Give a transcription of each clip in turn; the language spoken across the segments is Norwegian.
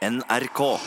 NRK.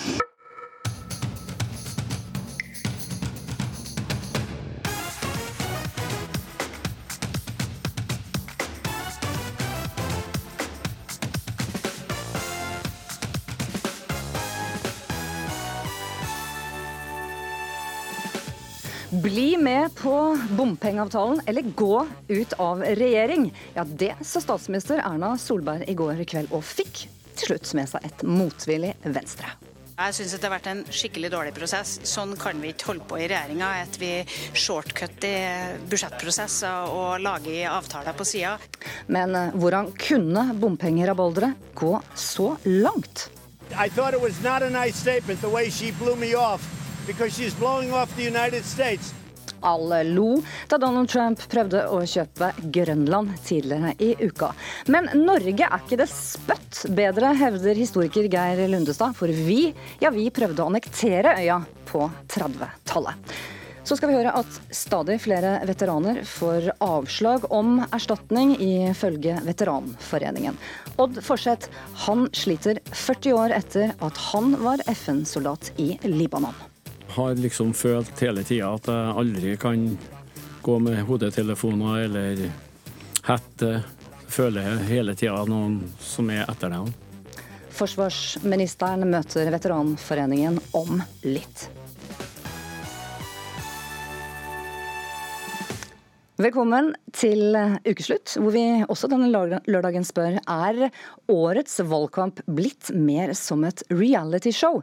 Bli med på bompengeavtalen eller gå ut av regjering. Ja, det sa statsminister Erna Solberg i går kveld, og fikk til slutt med seg et motvillig Venstre. Jeg syns det har vært en skikkelig dårlig prosess. Sånn kan vi ikke holde på i regjeringa. At vi shortcutter budsjettprosesser og lager avtaler på sida. Men eh, hvordan kunne bompengerabaldere gå så langt? I thought it was not a nice statement the way she blew me off because she's blowing off the United States. Alle lo da Donald Trump prøvde å kjøpe Grønland tidligere i uka. Men Norge er ikke det spøtt bedre, hevder historiker Geir Lundestad. For vi, ja vi prøvde å annektere øya på 30-tallet. Så skal vi høre at stadig flere veteraner får avslag om erstatning, ifølge Veteranforeningen. Odd Forseth han sliter 40 år etter at han var FN-soldat i Libanon. Har liksom følt hele tida at jeg aldri kan gå med hodetelefoner eller hette. Føler hele tida noen som er etter deg. Forsvarsministeren møter Veteranforeningen om litt. Velkommen til ukeslutt, hvor vi også denne lørdagen spør er årets valgkamp blitt mer som et realityshow.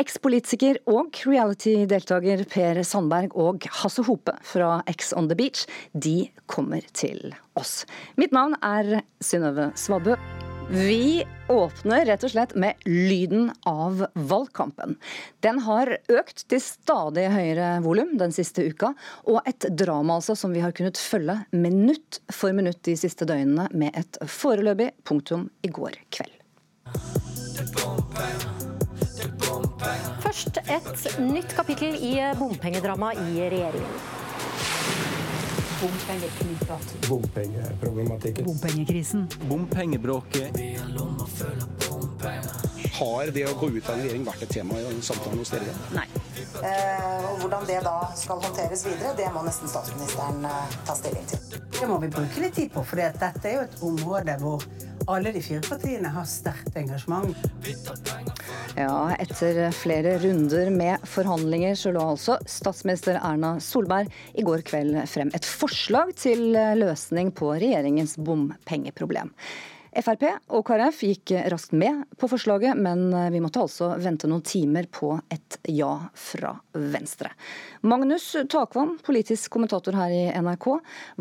Ekspolitiker og reality-deltaker Per Sandberg og Hasse Hope fra X on the Beach, de kommer til oss. Mitt navn er Synnøve Svabø. Vi åpner rett og slett med lyden av valgkampen. Den har økt til stadig høyere volum den siste uka, og et drama altså som vi har kunnet følge minutt for minutt de siste døgnene med et foreløpig punktum i går kveld. Først et nytt kapittel i bompengedramaet i regjeringen. Bompengekniprat. Bompengeproblematikken. Bompengekrisen. Bompengebråket. Har det å gå ut av en regjering vært et tema i samtalen hos dere? Nei. Eh, og Hvordan det da skal håndteres videre, det må nesten statsministeren eh, ta stilling til. Det må vi bruke litt tid på, for dette er jo et område hvor alle de fire partiene har sterkt engasjement. Ja, etter flere runder med forhandlinger så lå altså statsminister Erna Solberg i går kveld frem et forslag til løsning på regjeringens bompengeproblem. Frp og KrF gikk raskt med på forslaget, men vi måtte altså vente noen timer på et ja fra Venstre. Magnus Takvam, politisk kommentator her i NRK.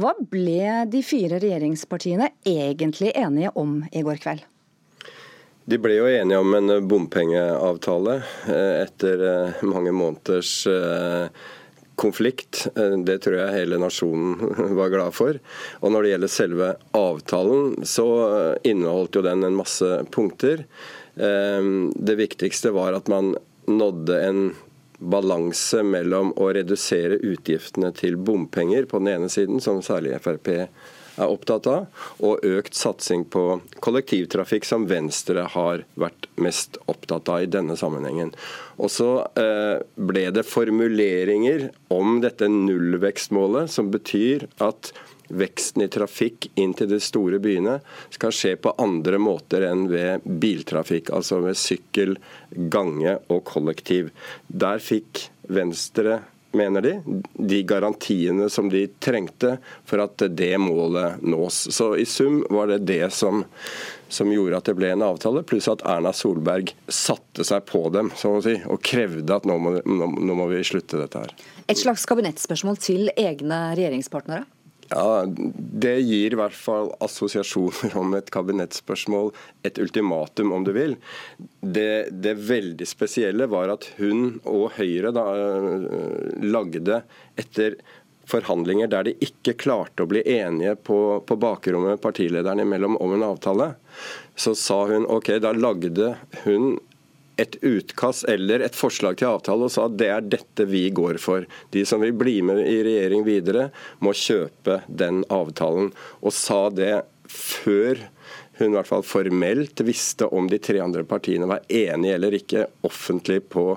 Hva ble de fire regjeringspartiene egentlig enige om i går kveld? De ble jo enige om en bompengeavtale etter mange måneders konflikt. Det tror jeg hele nasjonen var glad for. Og når det gjelder selve avtalen, så inneholdt jo den en masse punkter. Det viktigste var at man nådde en balanse mellom å redusere utgiftene til bompenger på den ene siden, som særlig Frp er opptatt av, og økt satsing på kollektivtrafikk, som Venstre har vært mest opptatt av i denne sammenhengen. Og så ble det formuleringer om dette nullvekstmålet, som betyr at veksten i trafikk inn til de store byene skal skje på andre måter enn ved biltrafikk, altså ved sykkel, gange og kollektiv. Der fikk Venstre mener de, de garantiene som de trengte for at det målet nås. Så i sum var det det som, som gjorde at det ble en avtale, pluss at Erna Solberg satte seg på dem så å si, og krevde at nå må, nå, nå må vi slutte dette her. Et slags kabinettspørsmål til egne regjeringspartnere? Ja, Det gir i hvert fall assosiasjoner om et kabinettspørsmål, et ultimatum om du vil. Det, det veldig spesielle var at hun og Høyre da, lagde etter forhandlinger der de ikke klarte å bli enige på, på bakrommet partilederne imellom om en avtale, så sa hun ok, da lagde hun et utkast eller et forslag til avtale og sa at det er dette vi går for. De som vil bli med i regjering videre, må kjøpe den avtalen. Og sa det før hun i hvert fall formelt visste om de tre andre partiene var enige eller ikke offentlig på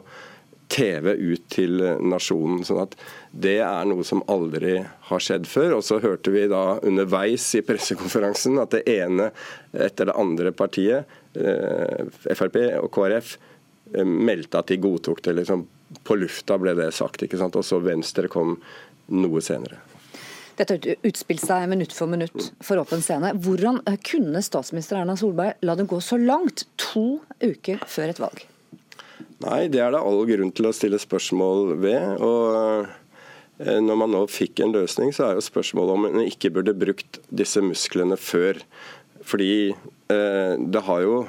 TV ut til nasjonen. sånn at Det er noe som aldri har skjedd før. Og så hørte vi da underveis i pressekonferansen at det ene etter det andre partiet, Frp og KrF, eh, meldte at de godtok det. liksom På lufta ble det sagt. ikke sant? Og så Venstre kom noe senere. Dette utspilte seg minutt for minutt for åpen scene. Hvordan kunne statsminister Erna Solberg la det gå så langt, to uker før et valg? Nei, det er det all grunn til å stille spørsmål ved. og eh, når man nå fikk en løsning, så er jo spørsmålet om man ikke burde brukt disse musklene før. Fordi eh, det har jo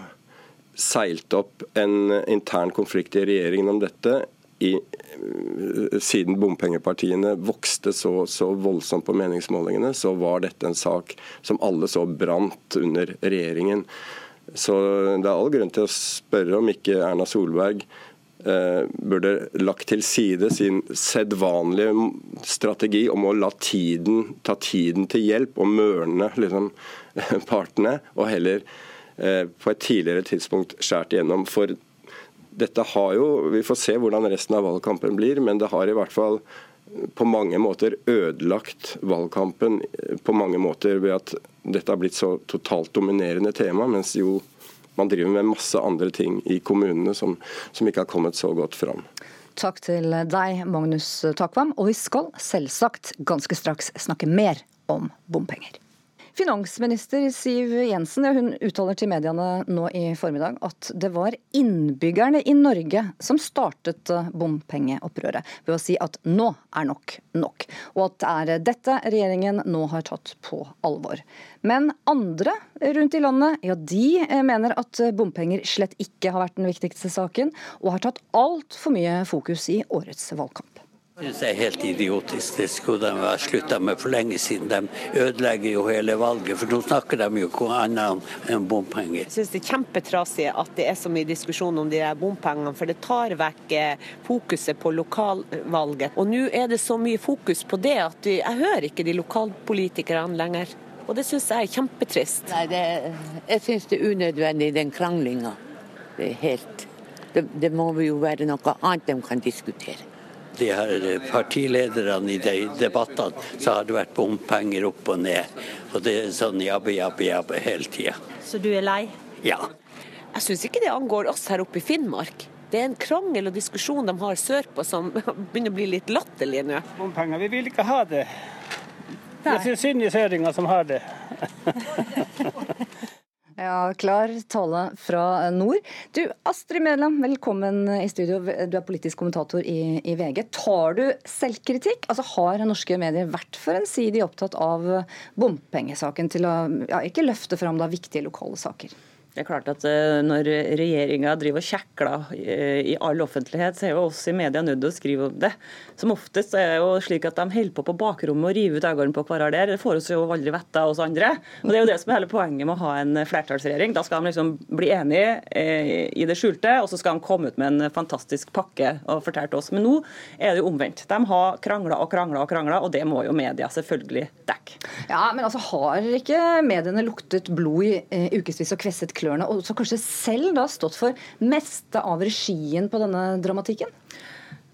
seilt opp en intern konflikt i regjeringen om dette i, eh, siden bompengepartiene vokste så, så, voldsomt på meningsmålingene, så var dette en sak som alle så brant under regjeringen. Så det er all grunn til å spørre om ikke Erna Solberg burde lagt til side sin sedvanlige strategi om å la tiden ta tiden til hjelp og mørne liksom, partene, og heller eh, på et tidligere tidspunkt skjært igjennom. For dette har jo, Vi får se hvordan resten av valgkampen blir, men det har i hvert fall på mange måter ødelagt valgkampen på mange måter ved at dette har blitt så totalt dominerende tema, mens jo man driver med masse andre ting i kommunene som, som ikke har kommet så godt fram. Takk til deg, Magnus Takvam. Og vi skal selvsagt ganske straks snakke mer om bompenger. Finansminister Siv Jensen hun uttaler til mediene nå i formiddag at det var innbyggerne i Norge som startet eh, bompengeopprøret, ved å si at nå er nok nok, og at det er dette regjeringen nå har tatt på alvor. Men andre rundt i landet ja, de eh, mener at bompenger slett ikke har vært den viktigste saken, og har tatt altfor mye fokus i årets valgkamp. Jeg synes det er helt idiotisk. Det skulle de ha slutta med for lenge siden. De ødelegger jo hele valget, for nå snakker de jo ikke annet enn bompenger. Jeg synes det er kjempetrasig at det er så mye diskusjon om de der bompengene, for det tar vekk eh, fokuset på lokalvalget. Og nå er det så mye fokus på det at jeg hører ikke de lokalpolitikerne lenger. Og det syns jeg er kjempetrist. Nei, det, jeg syns det er unødvendig, den kranglinga. Det er helt det, det må jo være noe annet de kan diskutere de her partilederne i de debattene, så har det vært bompenger opp og ned. Og det er sånn jabbe, jabbe, jabbe hele tida. Så du er lei? Ja. Jeg syns ikke det angår oss her oppe i Finnmark. Det er en krangel og diskusjon de har sørpå som begynner å bli litt latterlig nå. Bompenger, vi vil ikke ha det. Det er synd i søringer som har det. Ja, klar tale fra nord. Du, Astrid Medlem, velkommen i studio. Du er politisk kommentator i, i VG. Tar du selvkritikk? Altså, Har norske medier vært for ensidig opptatt av bompengesaken til å ja, ikke løfte fram da viktige lokale saker? Det er klart at eh, Når regjeringa driver og kjekler eh, i all offentlighet, så er jo oss i media nødt til å skrive om det. Som oftest er det jo slik at de holder på på bakrommet og river ut øynene på hverandre. Det får oss jo aldri vite av oss andre. Og Det er jo det som er hele poenget med å ha en flertallsregjering. Da skal de liksom bli enige eh, i det skjulte, og så skal de komme ut med en fantastisk pakke og fortelle til oss. Men nå er det jo omvendt. De har krangla og krangla og krangla, og det må jo media selvfølgelig dekke. Ja, men altså har ikke mediene luktet blod i ukevis og kvesset klør klørne, og også kanskje selv da stått for meste av regien på denne dramatikken?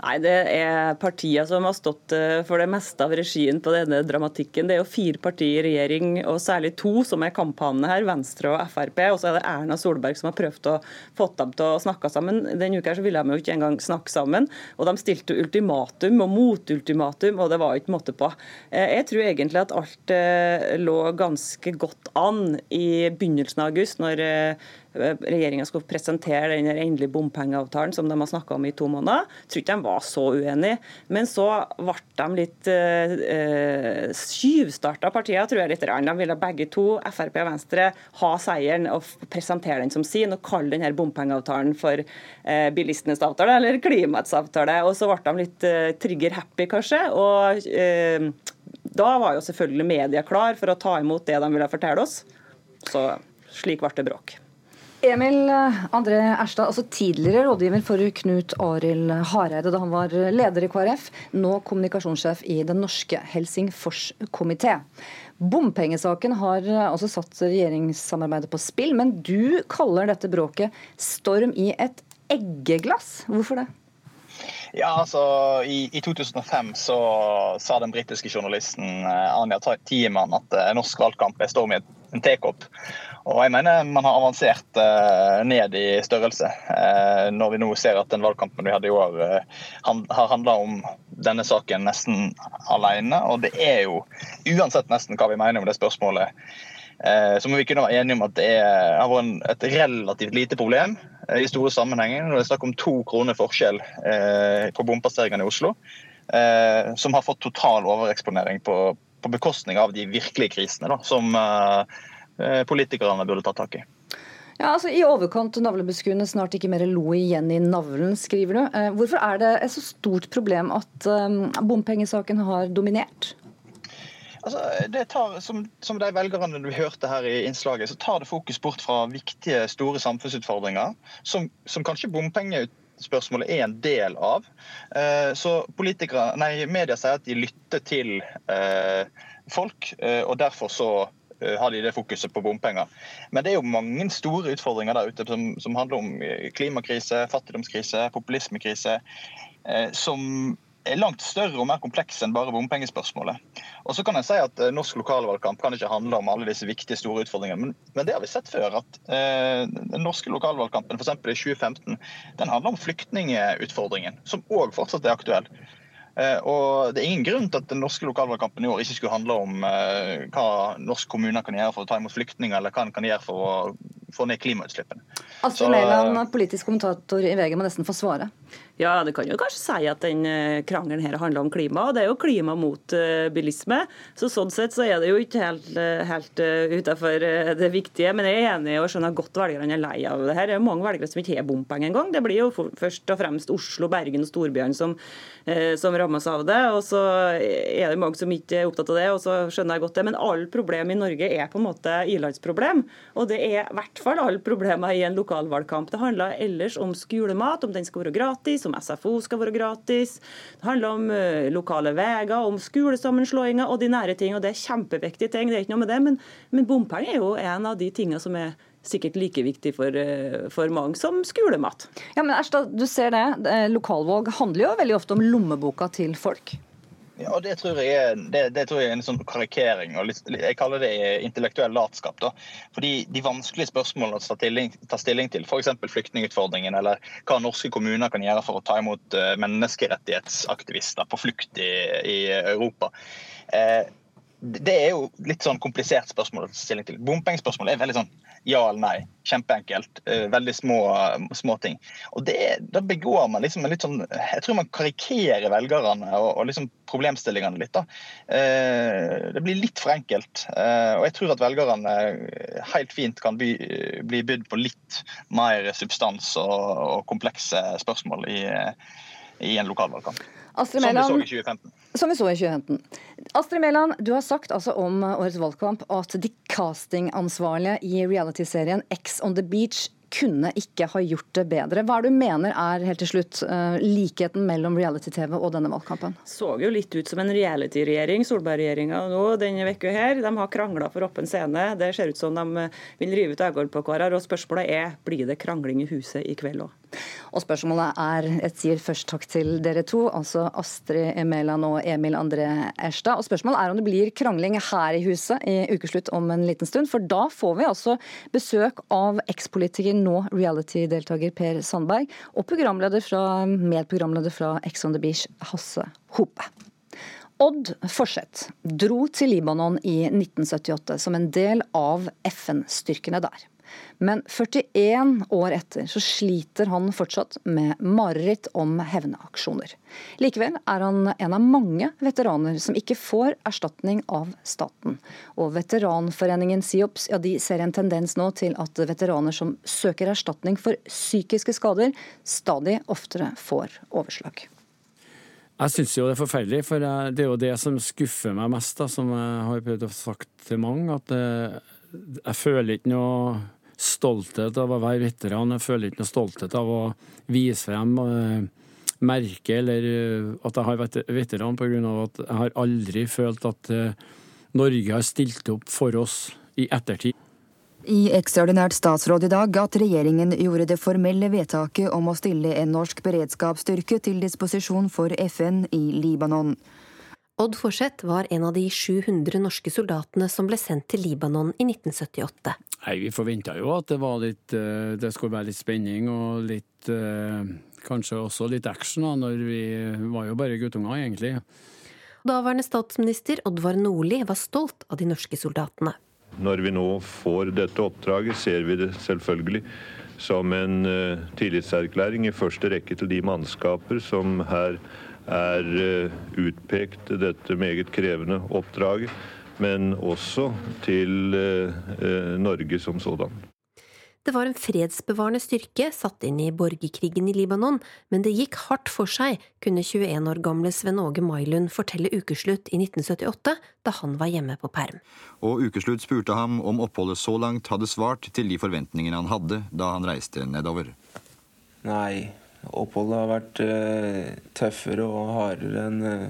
Nei, Det er partiene som har stått eh, for det meste av regien på denne dramatikken. Det er jo fire partier i regjering, og særlig to som er kamphanene her, Venstre og Frp. Og så er det Erna Solberg som har prøvd å få dem til å snakke sammen. Denne uka ville de jo ikke engang snakke sammen. Og de stilte ultimatum og motultimatum, og det var ikke måte på. Eh, jeg tror egentlig at alt eh, lå ganske godt an i begynnelsen av august, når regjeringa skulle presentere den endelige bompengeavtalen som de har snakka om i to måneder. Jeg tror ikke de var så uenige. Men så ble de litt eh, skyvstarta partier, tror jeg litt. De ville begge to, Frp og Venstre, ha seieren og presentere den som sin og kalle denne bompengeavtalen for eh, bilistenes avtale eller klimaets avtale. Og så ble de litt eh, trigger-happy, kanskje. og eh, da var jo selvfølgelig media klar for å ta imot det de ville fortelle oss. Så slik ble det bråk. Emil André Erstad, altså tidligere rådgiver for Knut Arild Hareide da han var leder i KrF, nå kommunikasjonssjef i Den norske Helsingfors komité. Bompengesaken har altså satt regjeringssamarbeidet på spill, men du kaller dette bråket storm i et eggeglass. Hvorfor det? Ja, altså I, i 2005 så sa den britiske journalisten eh, Anja Tiemann at eh, norsk valgkamp er storm i en tekopp. Og jeg mener man har avansert uh, ned i størrelse. Uh, når vi nå ser at den valgkampen vi hadde i år han, har handla om denne saken nesten alene. Og det er jo, uansett nesten hva vi mener om det spørsmålet, så må vi kunne være enige om at det har vært et relativt lite problem i store sammenhenger. Når det er snakk om to kroner forskjell på bompasseringene i Oslo, som har fått total overeksponering på, på bekostning av de virkelige krisene, da, som Eh, politikerne burde ta tak i. Ja, altså I overkant navlebeskuende, snart ikke mer lo igjen i navlen, skriver du. Eh, hvorfor er det et så stort problem at um, bompengesaken har dominert? Altså, det tar, som, som, de velgerne du hørte her i innslaget, så tar det fokus bort fra viktige, store samfunnsutfordringer, som, som kanskje bompengespørsmålet er en del av. Så politikere, nei, Media sier at de lytter til eh, folk, og derfor så Eh, har de det fokuset på bompenger. Men det er jo mange store utfordringer der ute som, som handler om eh, klimakrise, fattigdomskrise, populismekrise. Eh, som er langt større og mer komplekse enn bare bompengespørsmålet. Og så kan jeg si at Norsk lokalvalgkamp kan ikke handle om alle disse viktige, store utfordringene. Men, men det har vi sett før. at eh, Den norske lokalvalgkampen f.eks. i 2015 den handler om flyktningutfordringen, som òg fortsatt er aktuell. Eh, og Det er ingen grunn til at den norske lokalvalgkampen i år ikke skulle handle om eh, hva norske kommuner kan gjøre for å ta imot flyktninger, eller hva en kan gjøre for å få ned klimautslippene. Astrid Leiland, politisk kommentator i VG, må nesten få svare. Ja, det kan jo kanskje si at den eh, krangelen her handler om klima. og Det er jo klima mot uh, bilisme. Så Sånn sett så er det jo ikke helt, uh, helt utenfor det viktige. Men jeg er enig og skjønner godt velgerne er lei av det her. Det er jo mange velgere som ikke har bompenger engang. Det blir jo først og fremst Oslo, Bergen og storbyene som, som rammes av det. Og så er det mange som ikke er opptatt av det, og så skjønner jeg godt det. Men alle problemer i Norge er på en måte ilandsproblem. Og det er i hvert fall alle problemer i en lokalvalgkamp. Det handler ellers om skolemat, om den skal være gratis om SFO skal være gratis. Det handler om uh, lokale veier, om skolesammenslåinger og de nære ting. og Det er kjempeviktige ting, det er ikke noe med det. Men, men bompenger er jo en av de tingene som er sikkert like viktig for, eh, for, mange som skolemat. Ja, men Erstad, du ser det. Lokalvalg handler jo veldig ofte om lommeboka til folk. Ja, det tror er, det, det tror jeg er en sånn karikering. og litt, Jeg kaller det intellektuell latskap. da. Fordi De vanskelige spørsmålene å ta stilling, ta stilling til, f.eks. flyktningutfordringen, eller hva norske kommuner kan gjøre for å ta imot uh, menneskerettighetsaktivister på flukt i, i Europa. Eh, det er jo litt sånn komplisert spørsmål å ta stilling til. Bompengespørsmålet er veldig sånn ja eller nei. Kjempeenkelt. Eh, veldig små, små ting. Og det, Da begår man liksom en litt sånn Jeg tror man karikerer velgerne og, og liksom problemstillingene litt. da. Eh, det blir litt for enkelt. Eh, og jeg tror at velgerne helt fint kan bli, bli bydd på litt mer substans og, og komplekse spørsmål i, i en lokalvalgkamp. Astrid Mæland, som vi så i 2015. Som vi så i 2015. Astrid Mæland, du har sagt altså om årets valgkamp at de castingansvarlige i realityserien X on the Beach kunne ikke ha gjort det bedre. Hva er det du mener er helt til slutt uh, likheten mellom reality-TV og denne valgkampen? Så jo litt ut som en reality-regjering, Solberg-regjeringa nå denne uka her. De har krangla for åpen scene. Det ser ut som de vil rive ut øynene på hverandre. Og spørsmålet er blir det krangling i huset i kveld òg? Og spørsmålet er, jeg sier først takk til dere to, altså Astrid Mæland og Emil André Erstad. Og spørsmålet er om det blir krangling her i huset i ukeslutt om en liten stund. For da får vi altså besøk av ekspolitiker, nå reality-deltaker Per Sandberg, og programleder fra, medprogramleder fra Ex on the Beach, Hasse Hope. Odd Forseth dro til Libanon i 1978 som en del av FN-styrkene der. Men 41 år etter så sliter han fortsatt med mareritt om hevnaksjoner. Likevel er han en av mange veteraner som ikke får erstatning av staten. Og veteranforeningen SIOPS ja, de ser en tendens nå til at veteraner som søker erstatning for psykiske skader, stadig oftere får overslag. Jeg syns jo det er forferdelig, for det er jo det som skuffer meg mest, da, som jeg har prøvd å sagt til mange. At jeg føler ikke noe stolthet av å være veteran. Jeg føler ikke noe stolthet av å vise frem eh, merke eller eh, at jeg har vært veteran, pga. at jeg har aldri følt at eh, Norge har stilt opp for oss i ettertid. I ekstraordinært statsråd i dag at regjeringen gjorde det formelle vedtaket om å stille en norsk beredskapsstyrke til disposisjon for FN i Libanon. Odd Forseth var en av de 700 norske soldatene som ble sendt til Libanon i 1978. Nei, Vi forventa jo at det, litt, eh, det, skulle være litt spenning og litt eh, Kanskje også litt action, da, når vi var jo bare guttunger, egentlig. Daværende statsminister Oddvar Nordli var stolt av de norske soldatene. Når vi nå får dette oppdraget, ser vi det selvfølgelig som en uh, tillitserklæring i første rekke til de mannskaper som her er uh, utpekt dette meget krevende oppdraget, men også til uh, Norge som sådan. Det var en fredsbevarende styrke satt inn i borgerkrigen i Libanon, men det gikk hardt for seg, kunne 21 år gamle Sven Åge Mailund fortelle Ukeslutt i 1978, da han var hjemme på perm. Og Ukeslutt spurte ham om oppholdet så langt hadde svart til de forventningene han hadde da han reiste nedover. Nei, oppholdet har vært uh, tøffere og hardere enn uh,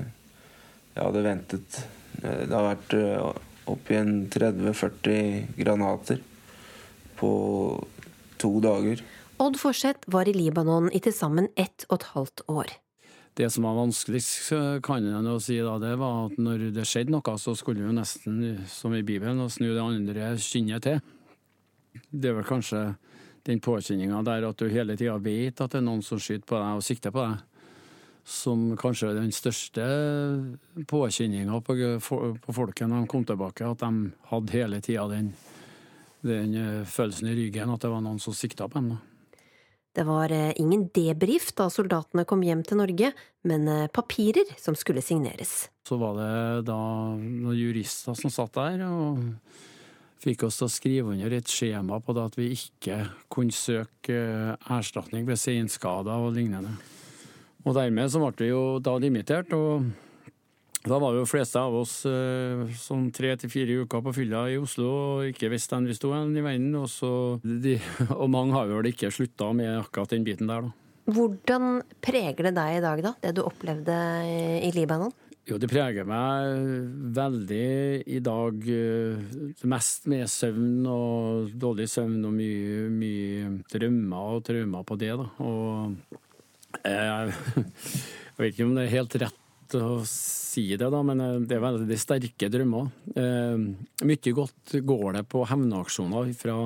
jeg hadde ventet. Uh, det har vært uh, opp igjen 30-40 granater på to dager. Odd Forseth var i Libanon i til sammen ett og et halvt år. Det som var vanskeligst, kan jeg nå si da, det var at når det skjedde noe, så skulle vi jo nesten, som i Bibelen, snu det andre kinnet til. Det er vel kanskje den påkjenninga der at du hele tida vet at det er noen som skyter på deg og sikter på deg, som kanskje er den største påkjenninga på, på folket når de kom tilbake, at de hadde hele tida den den eh, følelsen i ryggen at det var noen som sikta på dem. Det var eh, ingen debrief da soldatene kom hjem til Norge, men eh, papirer som skulle signeres. Så var det da noen jurister som satt der og fikk oss til å skrive under et skjema på at vi ikke kunne søke erstatning ved seinskader og lignende. Og dermed så ble vi jo da limitert. og da var jo fleste av oss eh, sånn tre til fire uker på fylla i Oslo og ikke visste hvor vi sto i verden. Og, så, de, og mange har vel ikke slutta med akkurat den biten der, da. Hvordan preger det deg i dag, da? Det du opplevde i Libanon? Jo, det preger meg veldig i dag. Eh, mest med søvn og dårlig søvn og mye, mye drømmer og traumer på det, da. Og jeg, jeg vet ikke om det er helt rett å si det, da, men eh, det er veldig sterke drømmer. Eh, mye godt går det på hevnaksjoner fra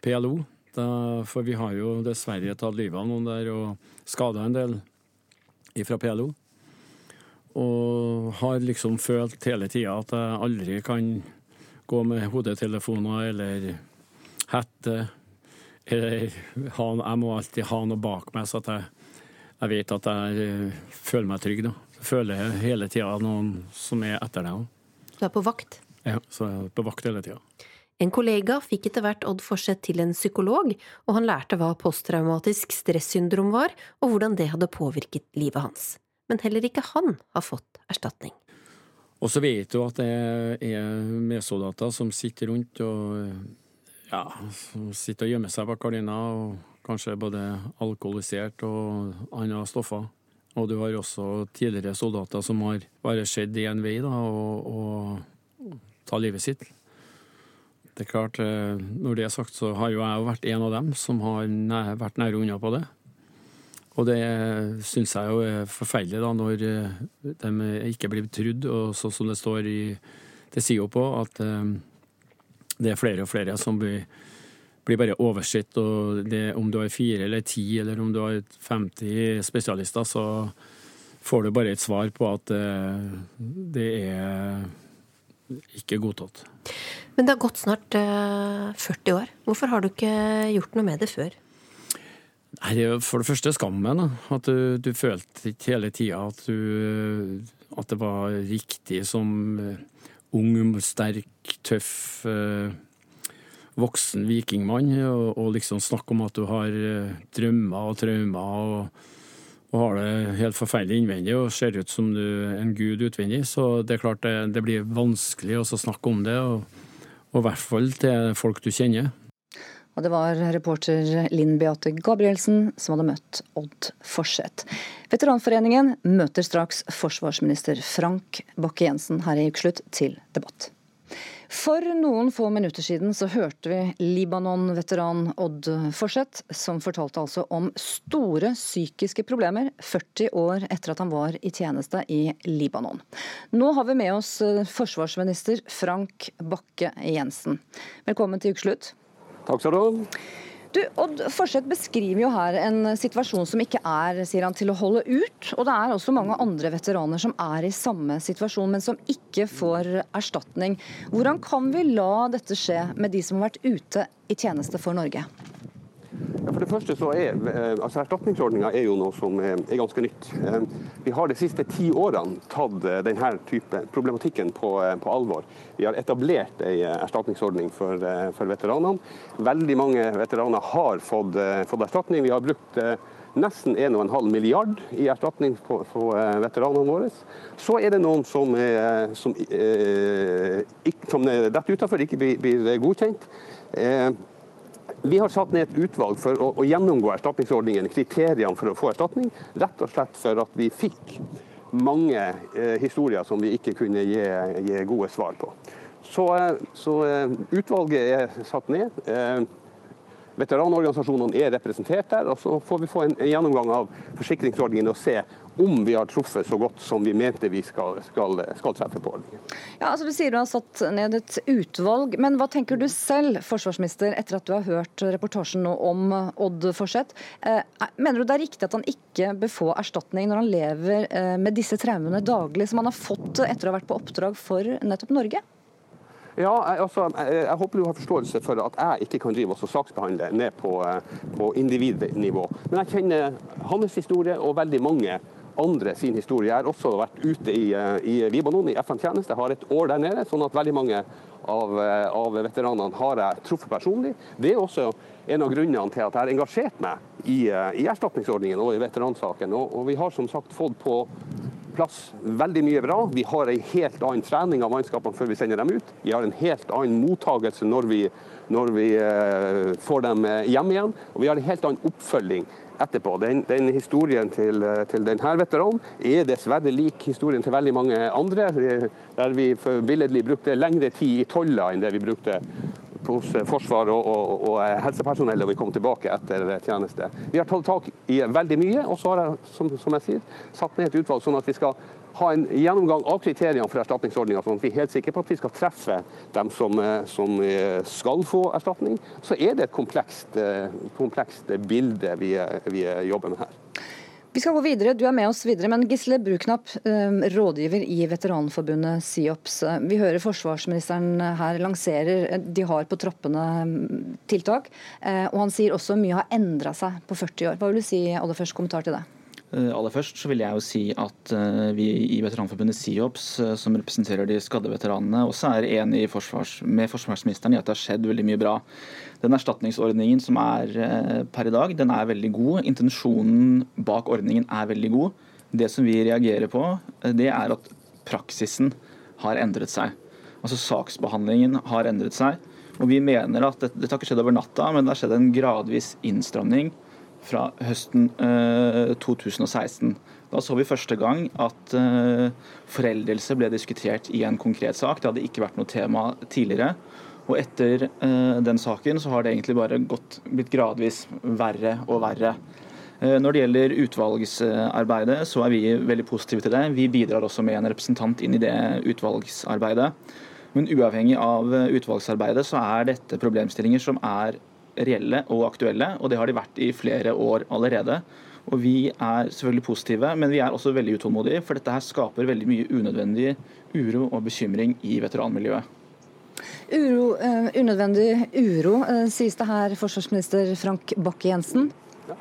PLO. Da, for vi har jo dessverre tatt livet av noen der og skada en del fra PLO. Og har liksom følt hele tida at jeg aldri kan gå med hodetelefoner eller hette. Eller ha, jeg må alltid ha noe bak meg, så at jeg, jeg vet at jeg eh, føler meg trygg. da føler jeg hele tida noen som er etter deg òg. Du er på vakt? Ja, så jeg er på vakt hele tida. En kollega fikk etter hvert Odd Forseth til en psykolog, og han lærte hva posttraumatisk stressyndrom var, og hvordan det hadde påvirket livet hans. Men heller ikke han har fått erstatning. Og så vet du at det er medsoldater som sitter rundt og ja, sitter og gjemmer seg bak gardina, og kanskje både alkoholisert og andre stoffer. Og du har også tidligere soldater som har bare sett én vei, da, og, og ta livet sitt. Det er klart, eh, Når det er sagt, så har jo jeg vært en av dem som har vært nære unna på det. Og det syns jeg jo er forferdelig, da, når eh, de ikke blir trudd, og sånn som det står i det sier jo på, at eh, det er flere og flere som blir blir bare oversett. og det, Om du har fire eller ti, eller om du har 50 spesialister, så får du bare et svar på at uh, det er ikke godtatt. Men det har gått snart uh, eh, 40 år. Hvorfor har du ikke gjort noe med det før? Nei, det er For det første skammen. At du, du følte ikke hele tida at, at, det var riktig som uh, ung, sterk, tøff uh, voksen vikingmann og, liksom snakke om at du har uh, drømmer og traumer og, og, har det helt forferdelig innvendig og ser ut som du er en gud utvendig. Så det er klart det, det blir vanskelig å snakke om det, og i hvert fall til folk du kjenner. Og det var reporter Linn Beate Gabrielsen som hadde møtt Odd Forseth. Veteranforeningen møter straks forsvarsminister Frank Bakke-Jensen her i Ukeslutt til debatt. For noen få minutter siden så hørte vi Libanon-veteran Odd Forseth, som fortalte altså om store psykiske problemer 40 år etter at han var i tjeneste i Libanon. Nå har vi med oss forsvarsminister Frank Bakke-Jensen. Velkommen til ukeslutt. Takk skal du ha. Du, Odd Forseth beskriver jo her en situasjon som ikke er sier han, til å holde ut. Og det er også mange andre veteraner som er i samme situasjon, men som ikke får erstatning. Hvordan kan vi la dette skje med de som har vært ute i tjeneste for Norge? Ja, for det første så er eh, altså Erstatningsordninga er jo noe som er ganske nytt. Eh, vi har de siste ti årene tatt eh, denne type problematikken på, på alvor. Vi har etablert en erstatningsordning for, for, veteranene. Veldig mange veteraner har fått, fått erstatning. Vi har brukt nesten 1,5 milliard i erstatning på, på veteranene våre. Så er det noen som, som, som detter utenfor, ikke blir, blir godkjent. Vi har satt ned et utvalg for å, å gjennomgå erstatningsordningen, kriteriene for å få erstatning, rett og slett for at vi fikk mange eh, historier som vi ikke kunne gi, gi gode svar på. Så, eh, så eh, utvalget er satt ned. Eh, Veteranorganisasjonene er representert der. og Så får vi få en gjennomgang av forsikringsordningen og se om vi har truffet så godt som vi mente vi skal, skal, skal treffe på ordningen. Ja, altså Du sier du har satt ned et utvalg, men hva tenker du selv, forsvarsminister, etter at du har hørt reportasjen nå om Odd Forseth? Eh, mener du det er riktig at han ikke bør få erstatning når han lever eh, med disse traumene daglig, som han har fått etter å ha vært på oppdrag for nettopp Norge? Ja, altså, jeg, jeg, håper du har forståelse for at jeg ikke kan drive og saksbehandle ned på, eh, på individnivå. Men jeg kjenner hans historie og veldig mange andre sin historie. Jeg har også vært ute i, eh, i Libanon i FN-tjeneste, har et år der nede. sånn at veldig mange av, eh, av, veteranene har jeg truffet personlig. Det er også en av grunnene til at jeg har engasjert meg i, i erstatningsordningen og i veteransaken. Og, og vi har som sagt fått på plass veldig mye bra. Vi har en helt annen trening av mannskapene før vi sender dem ut. Vi har en helt annen mottagelse når vi, når vi får dem hjem igjen. Og vi har en helt annen oppfølging etterpå. Den, den historien til, til, denne veteranen er dessverre lik historien til veldig mange andre, der vi billedlig brukte lengre tid i tolla enn det vi brukte hos forsvar og, og, og, helsepersonell da vi kom tilbake etter tjeneste. Vi har tatt tak i veldig mye, og så har jeg som, som jeg sier, satt ned et utvalg sånn at vi skal ha en gjennomgang av kriteriene for erstatningsordninga, sånn at vi er helt sikre på at vi skal treffe dem som, eh, som eh, skal få erstatning. Så er det et komplekst, eh, komplekst bilde vi, vi jobber med her. Vi skal gå videre, du er med oss videre, men Gisle Bruknapp, rådgiver i Veteranforbundet SIOPS. Vi hører forsvarsministeren her lanserer de har på troppene mm, tiltak. Og han sier også mye har endra seg på 40 år. Hva vil du si, aller først kommentar til det? Eh, aller først så vil jeg jo si at eh, vi i Veteranforbundet SIOPS, eh, som representerer de skadde veteranene, også er enig forsvars, med forsvarsministeren i at det har skjedd veldig mye bra. Den erstatningsordningen som er per i dag, den er veldig god. Intensjonen bak ordningen er veldig god. Det som vi reagerer på, det er at praksisen har endret seg. Altså Saksbehandlingen har endret seg. Og vi mener at dette, dette har ikke skjedd over natta, men det har skjedd en gradvis innstramning fra høsten 2016. Eh, da så vi første gang at eh, foreldelse ble diskutert i en konkret sak. Det hadde ikke vært noe tema tidligere. Og etter eh, den saken så har det egentlig bare gått, blitt gradvis verre og verre. Når det gjelder utvalgsarbeidet, så er vi veldig positive til det. Vi bidrar også med en representant inn i det utvalgsarbeidet. Men uavhengig av utvalgsarbeidet så er dette problemstillinger som er reelle og aktuelle, og det har de vært i flere år allerede. Og Vi er selvfølgelig positive, men vi er også veldig utålmodige, for dette her skaper veldig mye unødvendig uro og bekymring i veteranmiljøet. Uro, uh, unødvendig uro, uh, sies det her, forsvarsminister Frank Bakke-Jensen. Ja,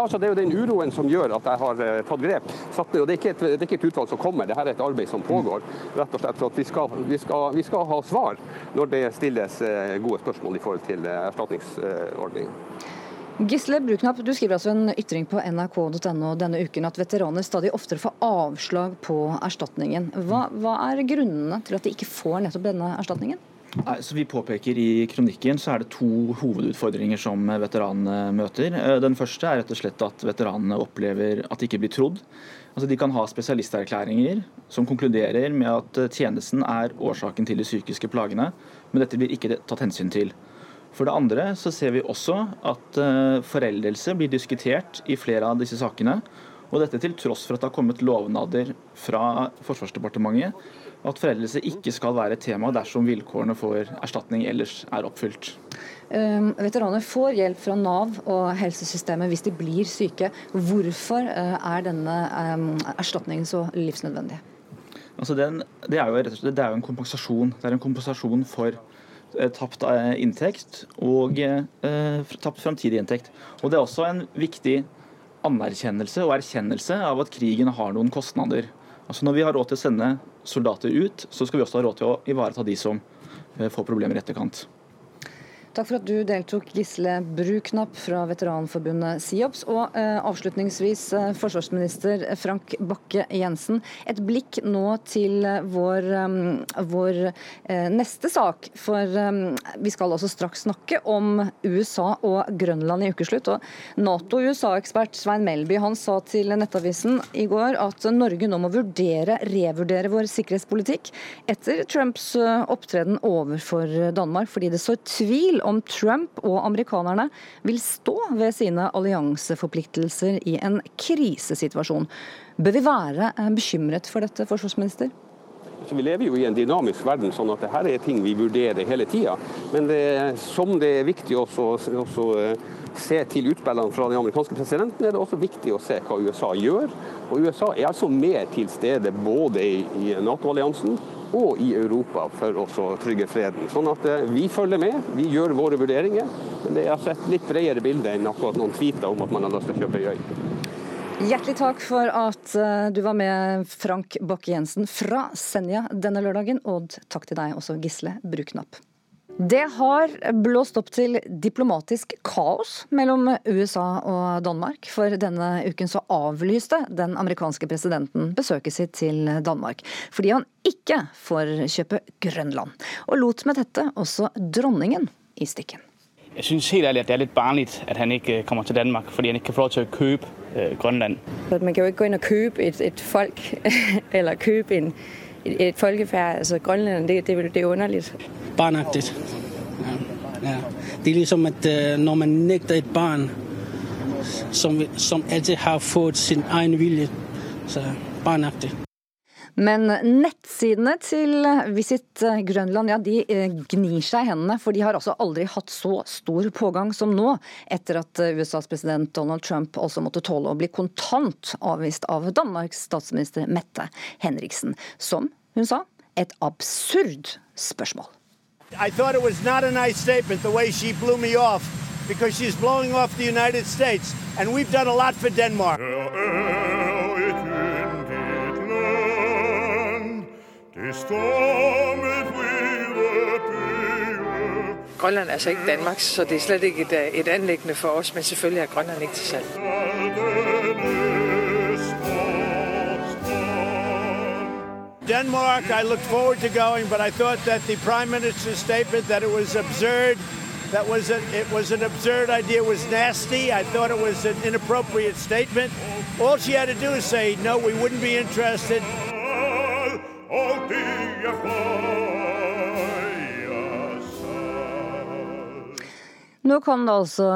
altså Det er jo den uroen som gjør at jeg har uh, tatt grep. Og det er, et, det, er ikke et, utvalg som kommer, det her er et arbeid som pågår. rett og slett for at Vi skal, vi skal, vi skal ha svar når det stilles uh, gode spørsmål i forhold til uh, erstatningsordningen. Gisle Bruknapp, du skriver altså en ytring på nrk.no denne uken at veteraner stadig oftere får avslag på erstatningen. Hva, hva er grunnene til at de ikke får nettopp denne erstatningen? Så Vi påpeker i kronikken så er det to hovedutfordringer som veteranene møter. Eh, den første er rett og slett at veteranene opplever at de ikke blir trodd. Altså De kan ha spesialisterklæringer som konkluderer med at tjenesten er årsaken til de psykiske plagene, men dette blir ikke tatt hensyn til. For det andre så ser vi også at eh, foreldelse blir diskutert i flere av disse sakene. Og dette til tross for at det har kommet lovnader fra Forsvarsdepartementet at foreldelse ikke skal være et tema dersom vilkårene for erstatning ellers er oppfylt. Um, veteraner får hjelp fra Nav og helsesystemet hvis de blir syke. Hvorfor uh, er denne um, erstatningen så livsnødvendig? Altså den, det, er jo, det er jo en kompensasjon. Det er en kompensasjon for Eh, tapt eh, inntekt og eh, tapt framtidig inntekt. Og Det er også en viktig anerkjennelse og erkjennelse av at krigen har noen kostnader. Altså Når vi har råd til å sende soldater ut, så skal vi også ha råd til å ivareta de som får problemer i etterkant. Takk for at du deltok, Gisle Bruknapp fra veteranforbundet SIOPS. Og eh, avslutningsvis, eh, forsvarsminister Frank Bakke-Jensen. Et blikk nå til eh, vår, um, vår eh, neste sak. For um, vi skal altså straks snakke om USA og Grønland i ukeslutt. Og Nato-USA-ekspert Svein Melby han sa til Nettavisen i går at Norge nå må vurdere, revurdere vår sikkerhetspolitikk etter Trumps opptreden overfor Danmark, fordi det står tvil om Trump og amerikanerne vil stå ved sine allianseforpliktelser i en krisesituasjon. Bør vi være eh, bekymret for dette, forsvarsminister? Så vi lever jo i en dynamisk verden, sånn at dette er ting vi vurderer hele tida. Men det, som det er viktig også, også eh, se til utspillene fra den amerikanske presidenten, er det også viktig å se hva USA gjør. Og USA er altså mer til stede både i, Nato-alliansen og i Europa for å trygge freden. Sånn at eh, Vi følger med, vi gjør våre vurderinger. Men det er altså et litt bredere bilde enn akkurat noen tweeter om at man har lyst til å kjøpe øy. Hjertelig takk for at eh, du var med, Frank Bakke-Jensen fra Senja denne lørdagen. Og takk til deg også, Gisle Bruknapp. Det har blåst opp til diplomatisk kaos mellom USA og Danmark. For denne uken så avlyste den amerikanske presidenten besøket sitt til Danmark. Fordi han ikke får kjøpe Grønland. Og lot med dette også dronningen i stikken. Jeg synes helt ærlig at det er litt barnlig at han ikke kommer til Danmark fordi han ikke kan få lov til å kjøpe øh, Grønland. Man kan jo ikke gå inn og kjøpe et, et folk, eller kjøpe en et folkefærd, altså Grønland, det, det, det er underligt. Barnagtigt. Ja. Ja. Det er liksom at øh, når man nægter et barn, som, som alltid har fått sin egen vilje, så barnagtigt. Men nettsidene til Visit Grønland ja, de øh, gnir seg i hendene, for de har altså aldri hatt så stor pågang som nå, etter at USAs president Donald Trump også måtte tåle å bli kontant avvist av Danmarks statsminister Mette Henriksen, som hun sa et absurd spørsmål. I thought it was not a nice statement the way she blew me off because she's blowing off the United States and we've done a lot for Denmark. Grønland er altså ikke Danmarks, så det er slet ikke et, et anlæggende for oss, men selvfølgelig er Grønland ikke til salg. Denmark, I looked forward to going, but I thought that the Prime Minister's statement that it was absurd, that was a, it was an absurd idea, was nasty. I thought it was an inappropriate statement. All she had to do is say, no, we wouldn't be interested. Nå kan det altså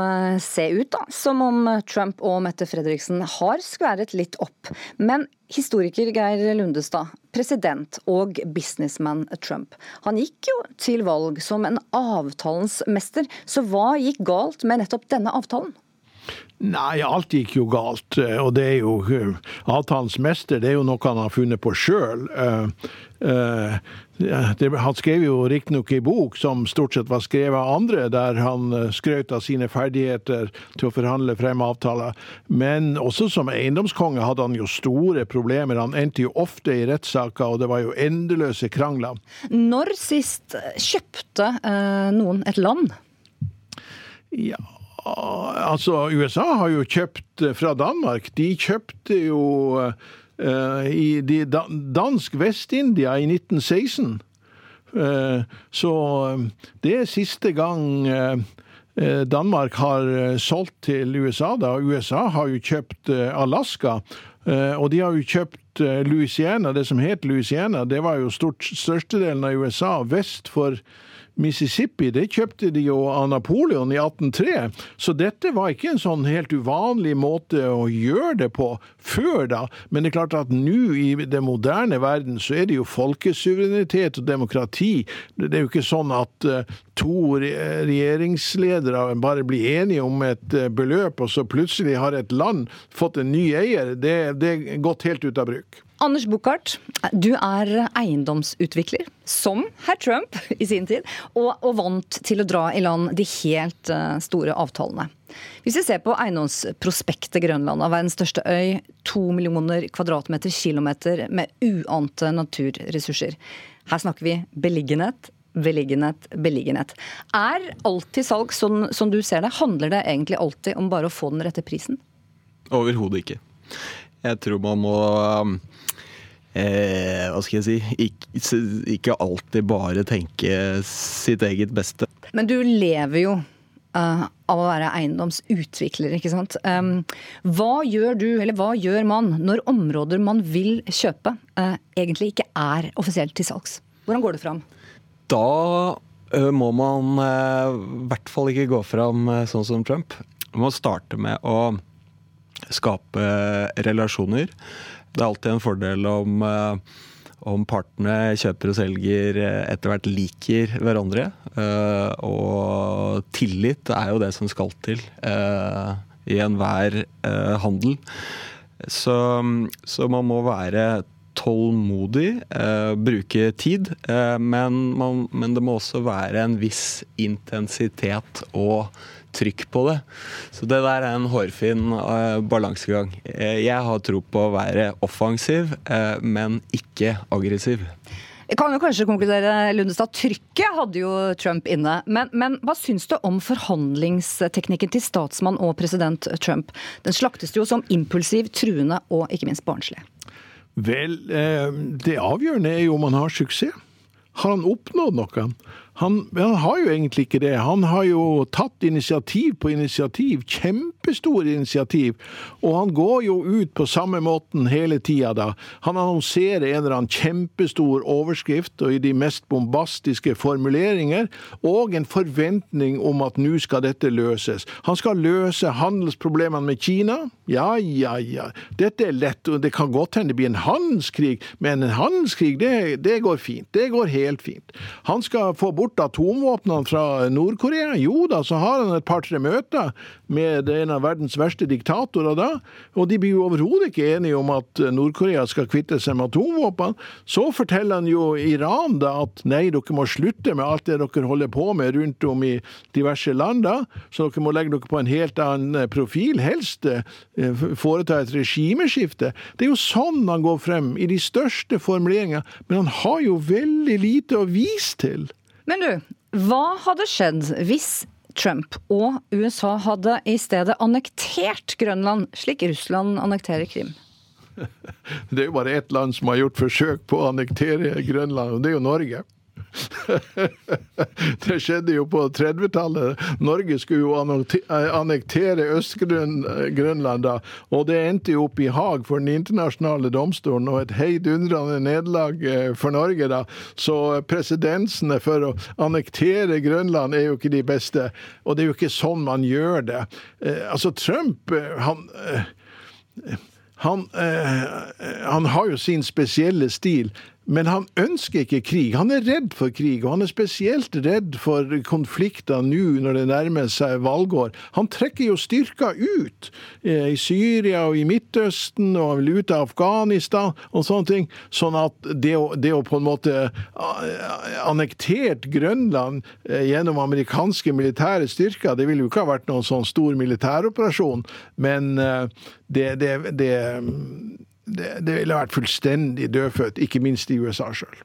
se ut da, som om Trump og Mette Fredriksen har skværet litt opp. Men historiker Geir Lundestad, president og businessman Trump, han gikk jo til valg som en avtalens mester. Så hva gikk galt med nettopp denne avtalen? Nei, alt gikk jo galt. Og det er jo Avtalens mester, det er jo noe han har funnet på sjøl. Eh, eh, han skrev jo riktignok ei bok som stort sett var skrevet av andre, der han eh, skrøt av sine ferdigheter til å forhandle frem avtaler. Men også som eiendomskonge hadde han jo store problemer. Han endte jo ofte i rettssaker, og det var jo endeløse krangler. Når sist kjøpte noen et land? Ja, Altså, USA har jo kjøpt eh, fra Danmark. De kjøpte jo uh, i de dansk Vest-India i 1916. Så det er siste gang Danmark har solgt til USA. da. USA har jo kjøpt Alaska, og de har jo kjøpt Louisiana. Det som het Louisiana, det var jo stort, størstedelen av USA vest for Mississippi det kjøpte de jo av Napoleon i 1803, så dette var ikke en sånn helt uvanlig måte å gjøre det på før da. Men det er klart at nå i den moderne verden så er det jo folkesuverenitet og demokrati. Det er jo ikke sånn at uh, to regjeringsledere bare blir enige om et uh, beløp, og så plutselig har et land fått en ny eier. Det, det er gått helt ut av bruk. Anders Buchardt, du er eiendomsutvikler, som herr Trump i sin tid, og, og, vant til å dra i land de helt uh, store avtalene. Hvis vi ser på eiendomsprospektet Grønland, av verdens største øy, to millioner kvadratmeter kilometer med uante naturressurser. Her snakker vi beliggenhet, beliggenhet, beliggenhet. Er alt til salg sånn som du ser det? Handler det egentlig alltid om bare å få den rette prisen? Overhodet ikke. Jeg tror man må eh, hva skal jeg si ikke, ikke, alltid bare tenke sitt eget beste. Men du lever jo uh, av å være eiendomsutvikler, ikke sant. Um, hva gjør du, eller hva gjør man, når områder man vil kjøpe, uh, egentlig ikke er offisielt til salgs? Hvordan går det fram? Da uh, må man i hvert fall ikke gå fram sånn som Trump. Man må starte med å skape relasjoner. Det er alltid en fordel om, eh, om partene kjøper og selger eh, etter hvert liker hverandre. Eh, og tillit er jo det som skal til i enhver handel. Så, så man må være tålmodig, eh, bruke tid. Eh, men, man, men, det må også være en viss intensitet og trykk på det. Så det der er en hårfin uh, balansegang. Eh, jeg har tro på å være offensiv, uh, men ikke aggressiv. Jeg kan jo kanskje konkludere, Lundestad, Trykket hadde jo Trump inne. Men, men hva syns du om forhandlingsteknikken til statsmann og president Trump? Den slaktes jo som impulsiv, truende og ikke minst barnslig. Vel, det avgjørende er jo om han har suksess. Har han oppnådd noe? Han, han, har jo egentlig ikke det. Han har jo tatt initiativ på initiativ, kjempestore initiativ, og han går jo ut på samme måten hele tida da. Han annonserer en eller annen kjempestor overskrift og i de mest bombastiske formuleringer, og en forventning om at nå skal dette løses. Han skal løse handelsproblemene med Kina. Ja, ja, ja. Dette er lett, og det kan godt hende det blir en handelskrig, men en handelskrig, det, det går fint. Det går helt fint. Han skal få bort atomvåpnene fra Nord-Korea? Jo da, så har han et par-tre møter med en av verdens verste diktatorer da, og de blir jo overhodet ikke enige om at Nord-Korea skal kvitte seg med atomvåpen. Så forteller han jo Iran da at nei, dere må slutte med alt det dere holder på med rundt om i diverse land, da, så dere må legge dere på en helt annen profil, helst eh, foreta et regimeskifte. Det er jo sånn han går frem, i de største formuleringene, men han har jo veldig lite å vise til. Men du, hva hadde skjedd hvis Trump og USA hadde i stedet annektert Grønland, slik Russland annekterer Krim? Det er jo bare ett land som har gjort forsøk på å annektere Grønland, og det er jo Norge. det skjedde jo på 30-tallet. Norge skulle jo annektere Øst-Grønland og det endte jo opp i Haag for Den internasjonale domstolen, og et heidundrende nederlag eh, for Norge, da. Så presedensene for å annektere Grønland er jo ikke de beste, og det er jo ikke sånn man gjør det. Eh, altså, Trump, eh, han han, han, har jo sin spesielle stil, men han ønsker ikke krig. Han er redd for krig, og han er spesielt redd for konflikter nå når det nærmer seg valgår. Han trekker jo styrker ut eh, i Syria og i Midtøsten, og han vil ut av Afghanistan og sånne ting. Sånn at det å, det å på en måte eh, annektert Grønland eh, gjennom amerikanske militære styrker, det ville jo ikke ha vært noen sånn stor militæroperasjon, men det, det, det det, det ville vært fullstendig dødfødt, ikke minst i USA sjøl.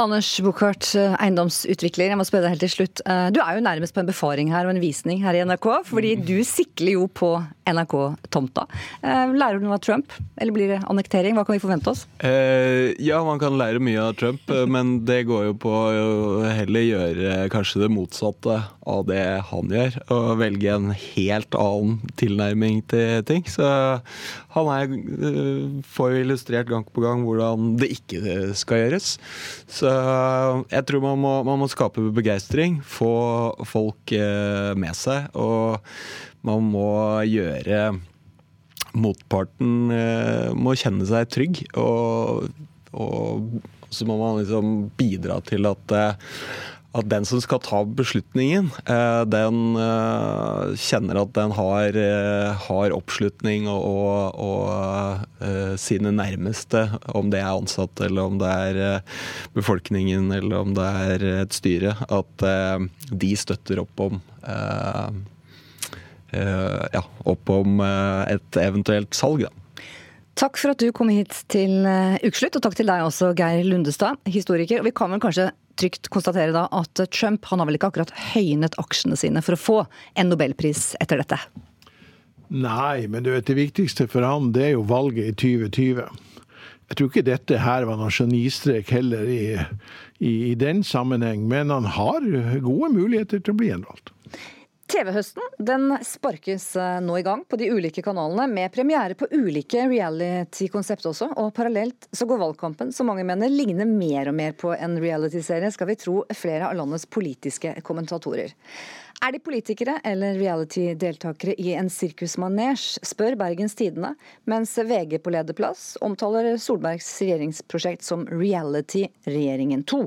Anders Buchardt, eiendomsutvikler. Jeg må spørre deg helt til slutt. Du er jo nærmest på en befaring her og en visning her i NRK, fordi du sikler jo på NRK-tomta. Lærer du noe av Trump, eller blir det annektering? Hva kan vi forvente oss? Eh, ja, man kan lære mye av Trump, men det går jo på å heller gjøre kanskje det motsatte av det han gjør. Og velge en helt annen tilnærming til ting. Så han er, får jo illustrert gang på gang hvordan det ikke skal gjøres. Så jeg tror man må, man må skape begeistring, få folk eh, med seg. Og man må gjøre motparten eh, må kjenne seg trygg. Og, og så må man liksom bidra til at at den som skal ta beslutningen, eh, den eh, kjenner at den har, eh, har oppslutning og, og, og, sine nærmeste, om det er ansatte eller om det er befolkningen eller om det er et styre, at de støtter opp om ja, opp om et eventuelt salg. da. Takk for at du kom hit til Ukeslutt, og takk til deg også, Geir Lundestad, historiker. Og vi kan vel kanskje trygt konstatere da at Trump han har vel ikke akkurat høynet aksjene sine for å få en nobelpris etter dette? Nei, men du vet, det viktigste for han det er jo valget i 2020. Jeg tror ikke dette her var noen genistrek heller i, i, i den sammenheng, men han har gode muligheter til å bli gjenvalgt. TV-høsten den sparkes eh, nå i gang på de ulike kanalene, med premiere på ulike reality-konsept også. Og parallelt så går valgkampen, som mange mener ligner mer og mer på en reality-serie, skal vi tro flere av landets politiske kommentatorer. Er de politikere eller reality-deltakere i en sirkusmanesj, spør Bergens Tidende, mens VG på lederplass omtaler Solbergs regjeringsprosjekt som Reality-regjeringen 2,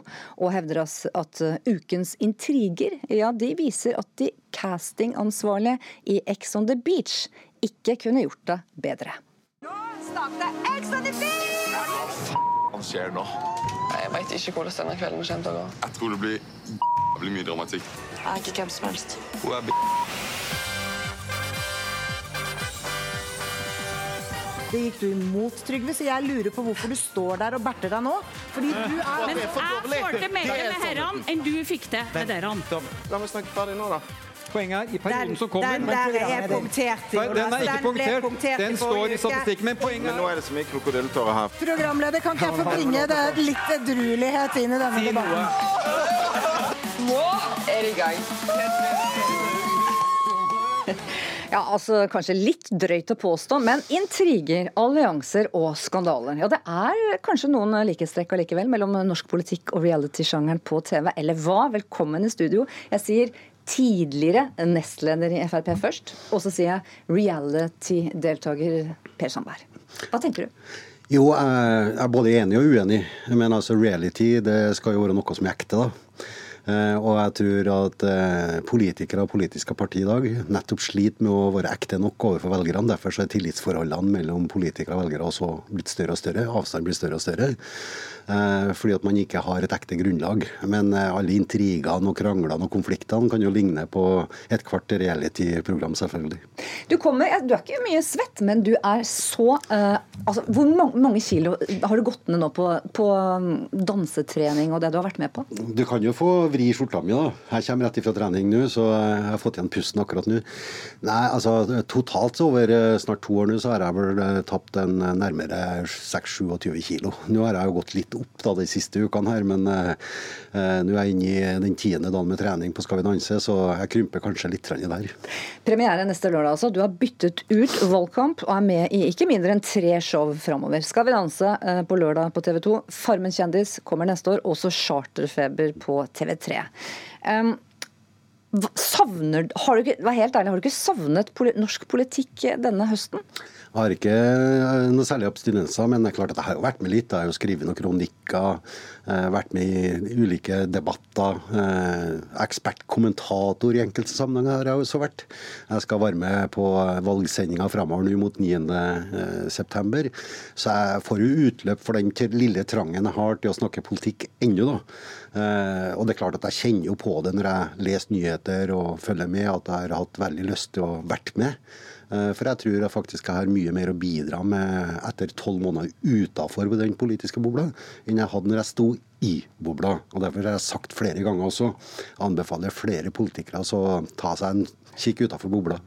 og hevder at ukens intriger ja, de viser at de castingansvarlige i Ex on the Beach ikke kunne gjort det bedre. Nå starter Ex on the Beach! Hva skjer nå? Jeg veit ikke hvordan denne kvelden kommer til å gå. Jeg tror det blir blir mye dramatikk. Jeg er ikke hvem som helst. Hun er b... Det gikk du imot, Trygve, så jeg lurer på hvorfor du står der og berter deg nå. Fordi du er Men jeg får til mer med herrene enn du fikk til med dere. La meg snakke ferdig nå, da. Poenget er i perioden som kommer Den der er punktert. Den er ikke punktert. Den står i statistikken. Men poenget Men nå er det så mye krokodilletårer her. Programleder, kan ikke jeg få bringe det litt edruelighet inn i denne debatten? Nå er det i gang. Ja, altså Kanskje litt drøyt å påstå, men intriger, allianser og skandaler. Ja, Det er kanskje noen likhetstrekk allikevel mellom norsk politikk og reality-sjangeren på TV. Eller hva? Velkommen i studio. Jeg sier tidligere nestleder i Frp først, og så sier jeg reality-deltaker Per Sandberg. Hva tenker du? Jo, jeg er både enig og uenig. Men altså reality det skal jo være noe som er ekte. da. Eh, og jeg tror at eh, politikere og politiske partier i dag nettopp sliter med å være ekte nok overfor velgerne. Derfor er tillitsforholdene mellom politikere og velgere også blitt større og større. Avstanden blir større og større. Eh, fordi at man ikke har et ekte grunnlag. Men alle intrigene og kranglene og konfliktene kan jo ligne på et kvart reality-program, selvfølgelig. Du kommer, du er ikke mye svett, men du er så uh, altså, Hvor mange kilo har du gått ned nå på, på um, dansetrening og det du har vært med på? Du kan jo få vri skjorta mi, da. Jeg kommer rett ifra trening nå, så jeg har fått igjen pusten akkurat nå. Nei, altså totalt over eh, snart to år nå, så har jeg vel eh, tapt en eh, nærmere 6-27 kilo. Nå har jeg jo gått litt opp da de siste ukene her, men eh, nå er jeg inne i den tiende dagen med trening på Skal vi danse, så jeg krymper kanskje litt der. Premiere neste lørdag, altså. Du har byttet ut valgkamp og er med i ikke mindre enn tre show framover. Skal vi danse på lørdag på TV 2, Farmen kjendis kommer neste år, også Charterfeber på TV 3. Um, savner, har du ikke, helt ærlig, har du ikke savnet norsk politikk denne høsten? Jeg har ikke eh, noe særlig abstinenser, men det er klart at jeg har jo vært med litt. Jeg har jo skrevet noen kronikker, vært med i ulike debatter. Eh, ekspertkommentator i enkelte sammenhenger har jeg også vært. Jeg skal være med på valgsendinga framover nå mot 9.9, så jeg får jo utløp for den lille trangen jeg har til å snakke politikk ennå, da. Og det er klart at jeg kjenner jo på det når jeg leser nyheter og følger med, at jeg har hatt veldig lyst til å vært med. Eh, for jeg tror jeg faktisk jeg har mye mer å bidra med etter tolv måneder utafor den politiske bobla, enn jeg hadde når jeg sto i bobla. Og Derfor har jeg sagt flere ganger også, anbefaler flere politikere å ta seg en kikk utafor bobla.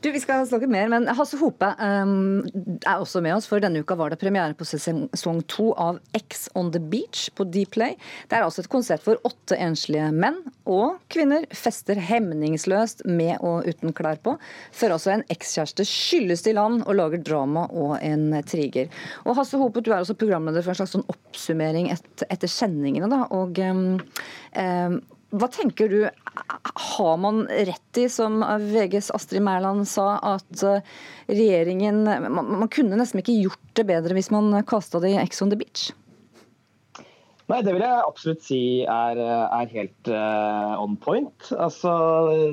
Du, Vi skal snakke mer, men Hasse Hope um, er også med oss. For denne uka var det premiere på sesong to av X on the Beach på Dplay. Det er altså et konsert hvor åtte enslige menn og kvinner fester hemningsløst med og uten klær på, før altså en ekskjæreste skylles til land og lager drama og en triger. Og Hasse Hope, du er også programleder for en slags sånn oppsummering et, etter sendingene. da, og um, um, hva tenker du, har man rett i, som VGs Astrid Mæland sa, at eh, regjeringen man, man, kunne nesten ikke gjort det bedre hvis man kasta det i Ex on the Beach? Nei, Det vil jeg absolutt si er, er helt uh, on point. Altså,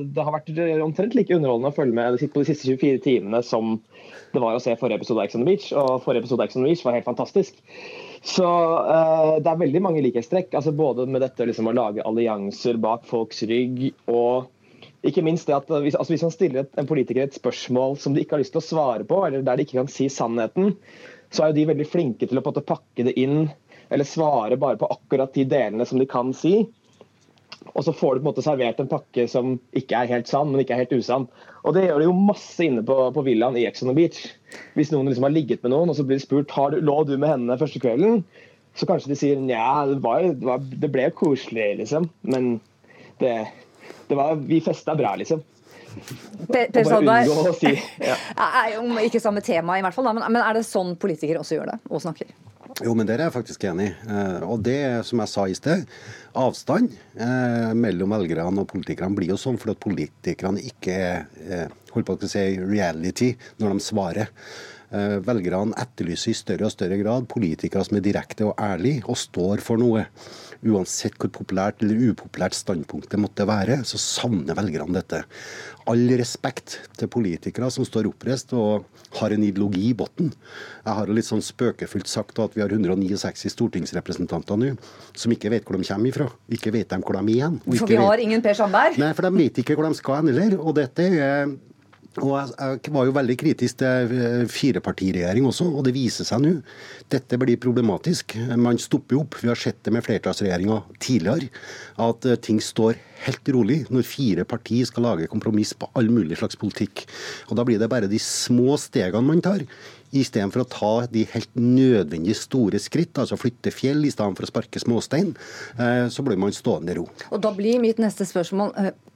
det har vært omtrent like underholdende å følge med på de siste 24 timene som det var å se forrige episode av Ex on the Beach. Og forrige episode av Ex on the Beach var helt fantastisk. Så uh, det er veldig mange likhetstrekk. Altså, både med dette liksom, å lage allianser bak folks rygg og ikke minst det at hvis, altså, hvis man stiller en politiker et spørsmål som de ikke har lyst til å svare på, eller der de ikke kan si sannheten, så er jo de veldig flinke til å måte pakke det inn eller svare bare på akkurat de delene som de kan si. Og så får du på en måte servert en pakke som ikke er helt sann, men ikke er helt usann. Og det gjør det jo masse inne på, på villaen i Ex on the Beach. Hvis noen liksom har ligget med noen, og så blir de spurt har du, lå du med henne første kvelden, så kanskje de sier nja, det, det, det, ble koselig, liksom. Men det, det var Vi festa bra, liksom. Per, per Sandberg si, ja. er jo ikke samme tema, i hvert fall, men, men er det sånn politikere også gjør det, og snakker? Jo, men det er jeg faktisk enig i. Eh, og det, som jeg sa i sted, avstand eh, mellom velgerne og politikerne blir jo sånn fordi at politikerne ikke eh, holdt på å si reality når de svarer. Eh, velgerne etterlyser i større og større grad politikere som er direkte og ærlige og står for noe. Uansett hvor populært eller upopulært standpunktet måtte være, så savner velgerne dette. All respekt til politikere som står oppreist og har en ideologi i bunnen. Jeg har jo litt sånn spøkefullt sagt at vi har 169 stortingsrepresentanter nå som ikke vet hvor de kommer ifra. Ikke vet de hvor de er igjen. For vi har vet... ingen Per Sandberg? Nei, for de vet ikke hvor de skal hen heller. Og dette er og Jeg var jo veldig kritisk til eh, firepartiregjering også, og det viser seg nå. Dette blir problematisk. Man stopper opp. Vi har sett det med flertallsregjeringa tidligere. At eh, ting står helt rolig når fire partier skal lage kompromiss på all mulig slags politikk. Og Da blir det bare de små stegene man tar. Istedenfor å ta de helt nødvendige store skritt, altså flytte fjell i stedet for å sparke småstein, eh, så blir man stående i ro. Og Da blir mitt neste spørsmål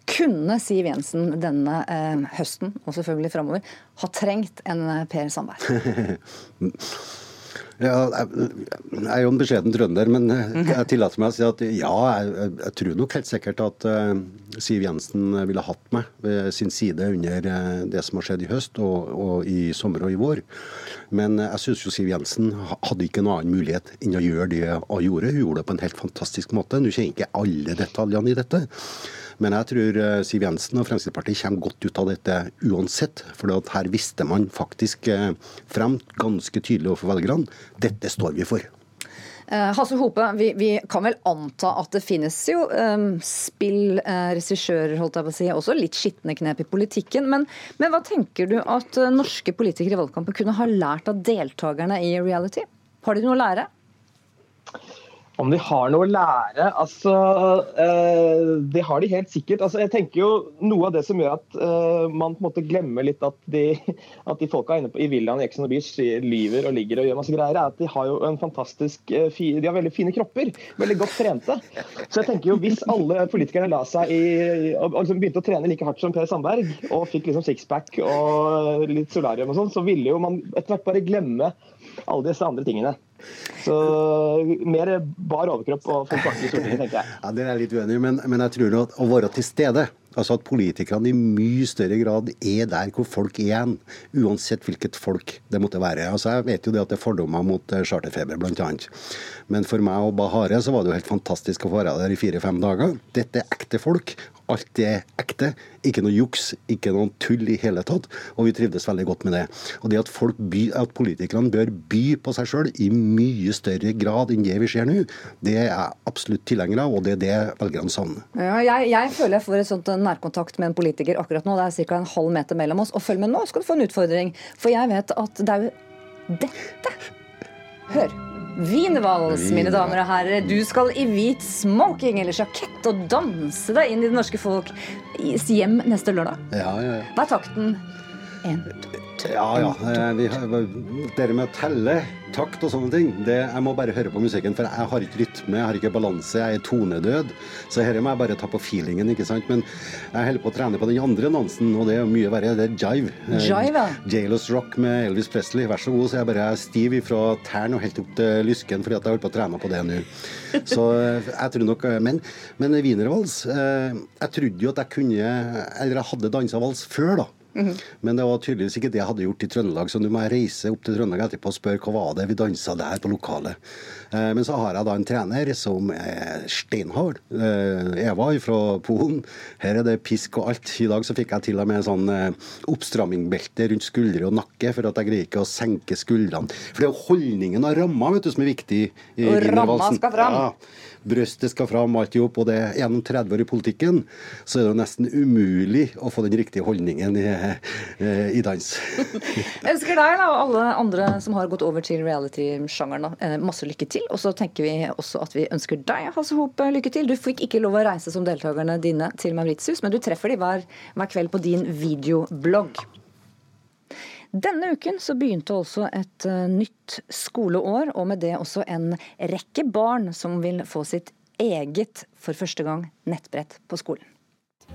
kunne Siv Jensen denne eh, høsten, og selvfølgelig framover, ha trengt en eh, Per Sandberg? ja, jeg, jeg er jo en beskjeden trønder, men eh, jeg tillater meg å si at ja, jeg, jeg tror nok helt sikkert at uh, Siv Jensen ville hatt meg ved sin side under uh, det som har skjedd i høst og, og i sommer og i vår. Men jeg syns jo Siv Jensen hadde ikke noen annen mulighet enn å gjøre det hun gjorde. Hun gjorde det på en helt fantastisk måte. Nå kjenner ikke alle detaljene i dette. Men jeg tror eh, Siv Jensen og Fremskrittspartiet kommer godt ut av dette uansett. For her visste man faktisk eh, frem ganske tydelig overfor velgerne dette står vi for. Eh, Hasse Hope, vi, vi, kan vel anta at det finnes jo um, spill, uh, regissører, holdt jeg på å si, også litt skitne knep i politikken. Men, men hva tenker du at norske politikere i valgkampen kunne ha lært av deltakerne i reality? Har de noe å lære? Om de har noe å lære? Altså, eh, Det har de helt sikkert. Altså, jeg tenker jo Noe av det som gjør at eh, man på en måte glemmer litt at de, at de folka inne på, i villaen i Exxon Beach lyver og ligger og gjør masse greier, er at de har jo en fantastisk eh, de har veldig fine kropper. Veldig godt trente. Så jeg tenker jo hvis alle politikerne la seg i og liksom begynte å trene like hardt som Per Sandberg, og fikk liksom sixpack og litt solarium og sånn, så ville jo man etter hvert bare glemme alle disse andre tingene. Så mer bar overkropp og folk i Stortinget, tenker jeg. Ja, Det er litt uenig i, men, men jeg tror at å være til stede Altså at politikerne i mye større grad er der hvor folk er igjen, uansett hvilket folk det måtte være. Altså Jeg vet jo det at det er fordommer mot eh, charterfeber, bl.a. Men for meg og Bahare så var det jo helt fantastisk å få være der i fire-fem dager. Dette er ekte folk. Alt er ekte. Ikke noe juks, ikke noe tull i hele tatt. Og vi trivdes veldig godt med det. Og det at, by, at politikerne bør by på seg sjøl i mye større grad enn det vi ser nå, det er jeg absolutt tilhenger av, og det er det velgerne savner. Ja, jeg, jeg, føler jeg får et sånt nærkontakt med en politiker akkurat nå. Det er ca. en halv meter mellom oss. Og følg med nå, skal du få en utfordring. For jeg vet at det er jo dette Hør. Wienervals, mine damer og herrer. Du skal i hvit smoking eller sjakett og danse deg inn i det norske folk hjem neste lørdag. Ja, ja, ja. Hva er takten? En, Ja, ja. eh, Vi det med å telle takt og sånne ting, det, jeg må bare høre på musikken. For jeg har ikke rytme, jeg har ikke balanse, jeg er tonedød. Så dette må jeg bare ta på feelingen, ikke sant. Men jeg holder på å trene på den andre dansen, og det er mye verre. Det er jive. Eh, Jive, ja. Jailous Rock med Elvis Presley, vær så god. Så jeg bare er stiv fra tærne og helt opp til lysken fordi at jeg holder på å trene på det nå. Så eh, jeg tror nok Men, men wienervals Jeg trodde jo at jeg kunne Eller jeg hadde dansa vals før, da. Men det var tydeligvis ikke det jeg hadde gjort i Trøndelag, så nå må jeg reise opp til Trøndelag etterpå og spørre hva var det vi dansa der på lokalet. Eh, Men så har jeg da en trener som er steinhard. Eh, Eva fra Polen. Her er det pisk og alt. I dag så fikk jeg til og med sånn eh, oppstrammingbelte rundt skuldre og nakke, for at jeg greier ikke å senke skuldrene. For det er jo holdningen og ramma vet du, som er viktig i Og ramma skal fram. Ja. Brøstet skal fram, alt i hop. Og det, er gjennom 30 år i politikken så er det jo nesten umulig å få den riktige holdningen i, eh, i dans. Ønsker deg da, og alle andre som har gått over til reality-sjangeren, eh, masse lykke til. Og så tenker vi også at vi ønsker deg, Hasse Hope, lykke til. Du fikk ikke lov å reise som deltakerne dine til Mauritius, men du treffer de hver, hver kveld på din videoblogg. Denne uken så begynte også et eh, nytt skoleår, og med det også en rekke barn som vil få sitt eget, for første gang, nettbrett på skolen.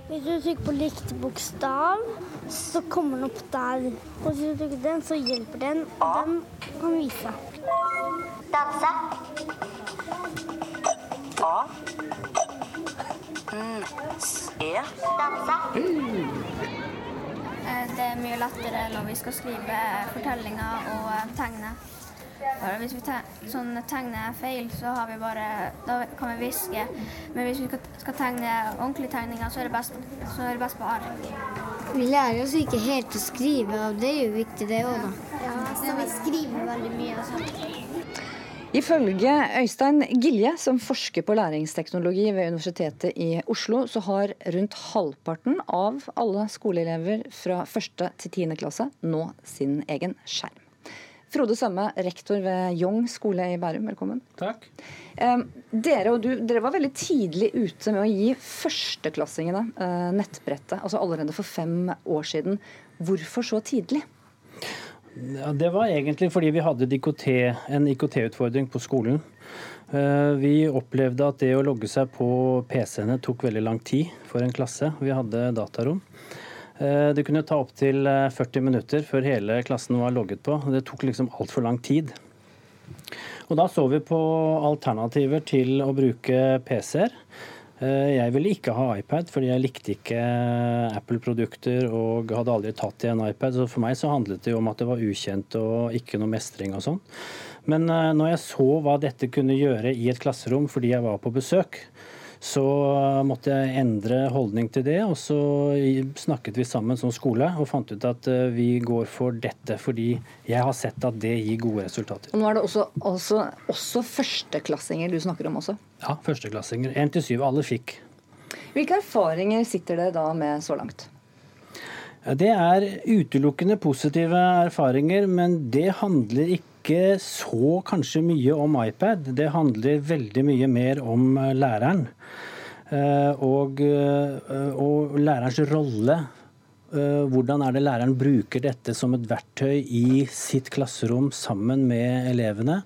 Hvis du trykker på likt bokstav, så kommer den opp der. Og hvis du trykker den, så hjelper den. Den kan vise. Danse. A. Mm. E. Eh, Det er mye lettere når vi skal skrive fortellinger og eh, tegne. Bare hvis vi te sånn tegner feil, så har vi bare, da kan vi viske. Men hvis vi skal, tegne ordentlige tegninger, så er det best, så er det best på ark. Vi lærer oss ikke helt å skrive, og det er jo viktig det òg, da. Ja, så vi skriver veldig mye og sånt. Ifølge Øystein Gilje, som forsker på læringsteknologi ved Universitetet i Oslo, så har rundt halvparten av alle skoleelever fra 1. til 10. klasse nå sin egen skjerm. Frode Sømme, rektor ved Jong skole i Bærum, velkommen. Takk. Dere og du dere var veldig tidlig ute med å gi førsteklassingene eh, nettbrettet, altså allerede for fem år siden. Hvorfor så tidlig? Ja, det var egentlig fordi vi hadde IKT, en IKT-utfordring på skolen. Eh, Vi opplevde at det å logge seg på PC-ene tok veldig lang tid for en klasse. Vi hadde datarom. Eh, Det kunne ta opptil 40 minutter før hele klassen var logget på. Det tok liksom altfor lang tid. Og da så vi på alternativer til å bruke PC-er. Eh, Jeg ville ikke ha iPad, fordi jeg likte ikke Apple-produkter og hadde aldri tatt i en iPad. Så for meg så handlet det jo om at det var ukjent og ikke noe mestring og sånn. Men eh, når jeg så hva dette kunne gjøre i et klasserom fordi jeg var på besøk, så måtte jeg endre holdning til det. Og så snakket vi sammen som skole og fant ut at eh, vi går for dette fordi jeg har sett at det gir gode resultater. Og nå er det også, også, også førsteklassinger du snakker om også. Ja, førsteklassinger. Én til syv. Alle fikk. Hvilke erfaringer sitter dere da med så langt? Det er utelukkende positive erfaringer, men det handler ikke så kanskje mye om iPad. Det handler veldig mye mer om eh, læreren. Eh, Og, eh, og lærerens rolle. Hvordan er det læreren bruker dette som et verktøy i sitt klasserom sammen med elevene?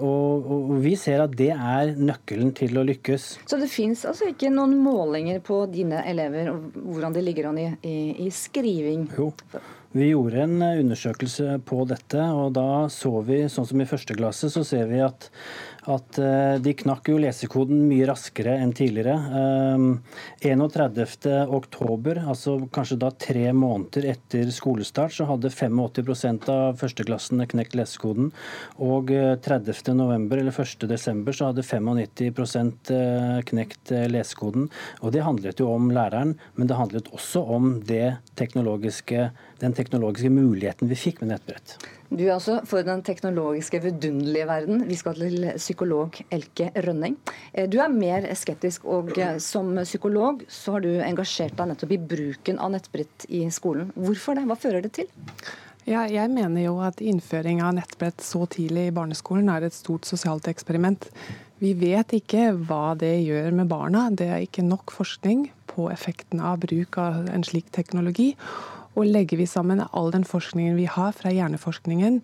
Og, og vi ser at det er nøkkelen til å lykkes. Så det fins altså ikke noen målinger på dine elever og hvordan de ligger an i, i, i skriving? Jo. Vi gjorde en eh, undersøkelse på dette, og da så vi, sånn som i første klasse, så ser vi at, at eh, de knakk jo lesekoden mye raskere enn tidligere. Eh, 31. oktober, altså kanskje da tre måneder etter skolestart, så hadde 85% av førsteklassene knekt lesekoden. Og eh, 30. november eller 1. desember så hadde 95 eh, knekt eh, lesekoden. Og det handlet jo om læreren, men det handlet også om det teknologiske, den teknologiske muligheten vi fikk med nettbrett. Du er altså for den teknologiske, vidunderlige verden. Vi skal til psykolog Elke Rønning. Eh, Du er mer skeptisk, og eh, som psykolog så har du engasjert deg nettopp i bruken av nettbrett i skolen. Hvorfor det? Hva fører det til? Ja, jeg mener jo at innføring av nettbrett så tidlig i barneskolen er et stort sosialt eksperiment. Vi vet ikke hva det gjør med barna. Det er ikke nok forskning på effekten av bruk av en slik teknologi. Og legger vi sammen all den forskningen vi har fra hjerneforskningen,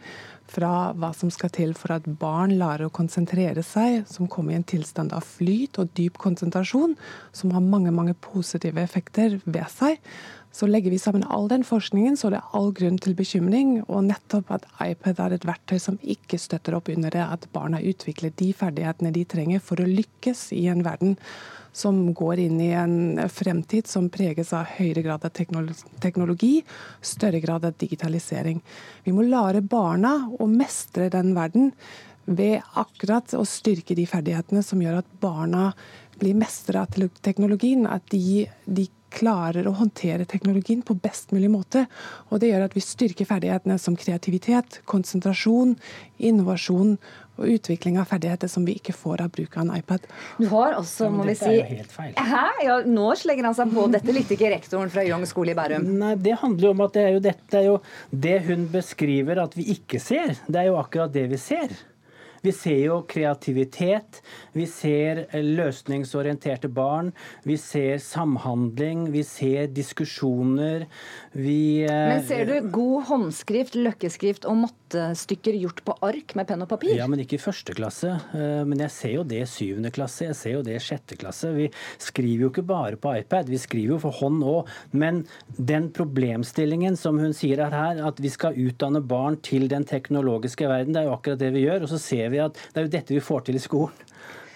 fra hva som skal til for at barn lærer å konsentrere seg, som kommer i en tilstand av flyt og dyp konsentrasjon, som har mange, mange positive effekter ved seg, så legger vi sammen all den forskningen, så det er all grunn til bekymring. Og nettopp at iPad er et verktøy som ikke støtter opp under det at barna utvikler de ferdighetene de trenger for å lykkes i en verden som går inn i en fremtid som preges av høyere grad av teknologi, større grad av digitalisering. Vi må lære barna å mestre den verden ved akkurat å styrke de ferdighetene som gjør at barna blir mestere av teknologien. At de, de klarer å håndtere teknologien på best mulig måte. Og det gjør at vi styrker ferdighetene som kreativitet, konsentrasjon, innovasjon og utvikling av ferdigheter som vi ikke får av bruk av en iPad. Du har også, må vi si Dette er jo helt feil. Hæ? Ja, nå slenger han seg på. Dette likte ikke rektoren fra Young skole i Bærum. Nei, Det handler jo om at det er jo dette er jo det hun beskriver at vi ikke ser. Det er jo akkurat det vi ser. Vi ser jo kreativitet, vi ser løsningsorienterte barn, vi ser samhandling, vi ser diskusjoner. Vi eh, Men ser du god håndskrift, løkkeskrift og mattestykker gjort på ark med penn og papir? Ja, men ikke i første klasse. Eh, Men jeg ser jo det i syvende klasse, jeg ser jo det i sjette klasse. Vi skriver jo ikke bare på iPad, vi skriver jo for hånd òg. Men den problemstillingen som hun sier er her, at vi skal utdanne barn til den teknologiske verden, det er jo akkurat det vi gjør. Og så ser vi at det er jo dette vi får til i skolen.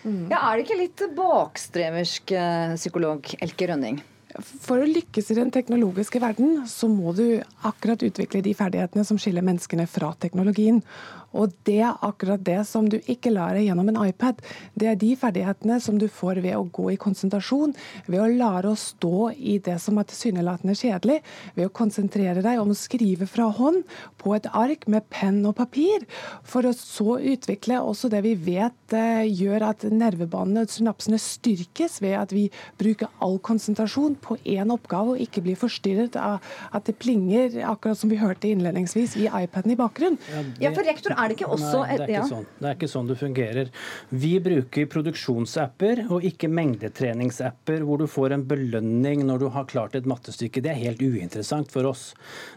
Ja, Er det ikke litt bakstreversk, eh, psykolog Elke Rønning? For å lykkes i den teknologiske verden, så må du akkurat utvikle de ferdighetene som skiller menneskene fra teknologien. Og det er akkurat det som du ikke lærer gjennom en iPad. Det er de ferdighetene som du får ved å gå i konsentrasjon, ved å lære å stå i det som er tilsynelatende kjedelig, ved å konsentrere deg om å skrive fra hånd på et ark med penn og papir, for å så utvikle også det vi vet eh, gjør at nervebanene og synapsene styrkes ved at vi bruker all konsentrasjon på én oppgave og ikke blir forstyrret av at det plinger, akkurat som vi hørte innledningsvis, i iPaden i bakgrunnen. Ja, for rektor er det ikke også Nei, det er ja. ikke sånn. Det er ikke sånn det fungerer. Vi bruker produksjonsapper og ikke mengdetreningsapper hvor du får en belønning når du har klart et mattestykke. Det er helt uinteressant for oss.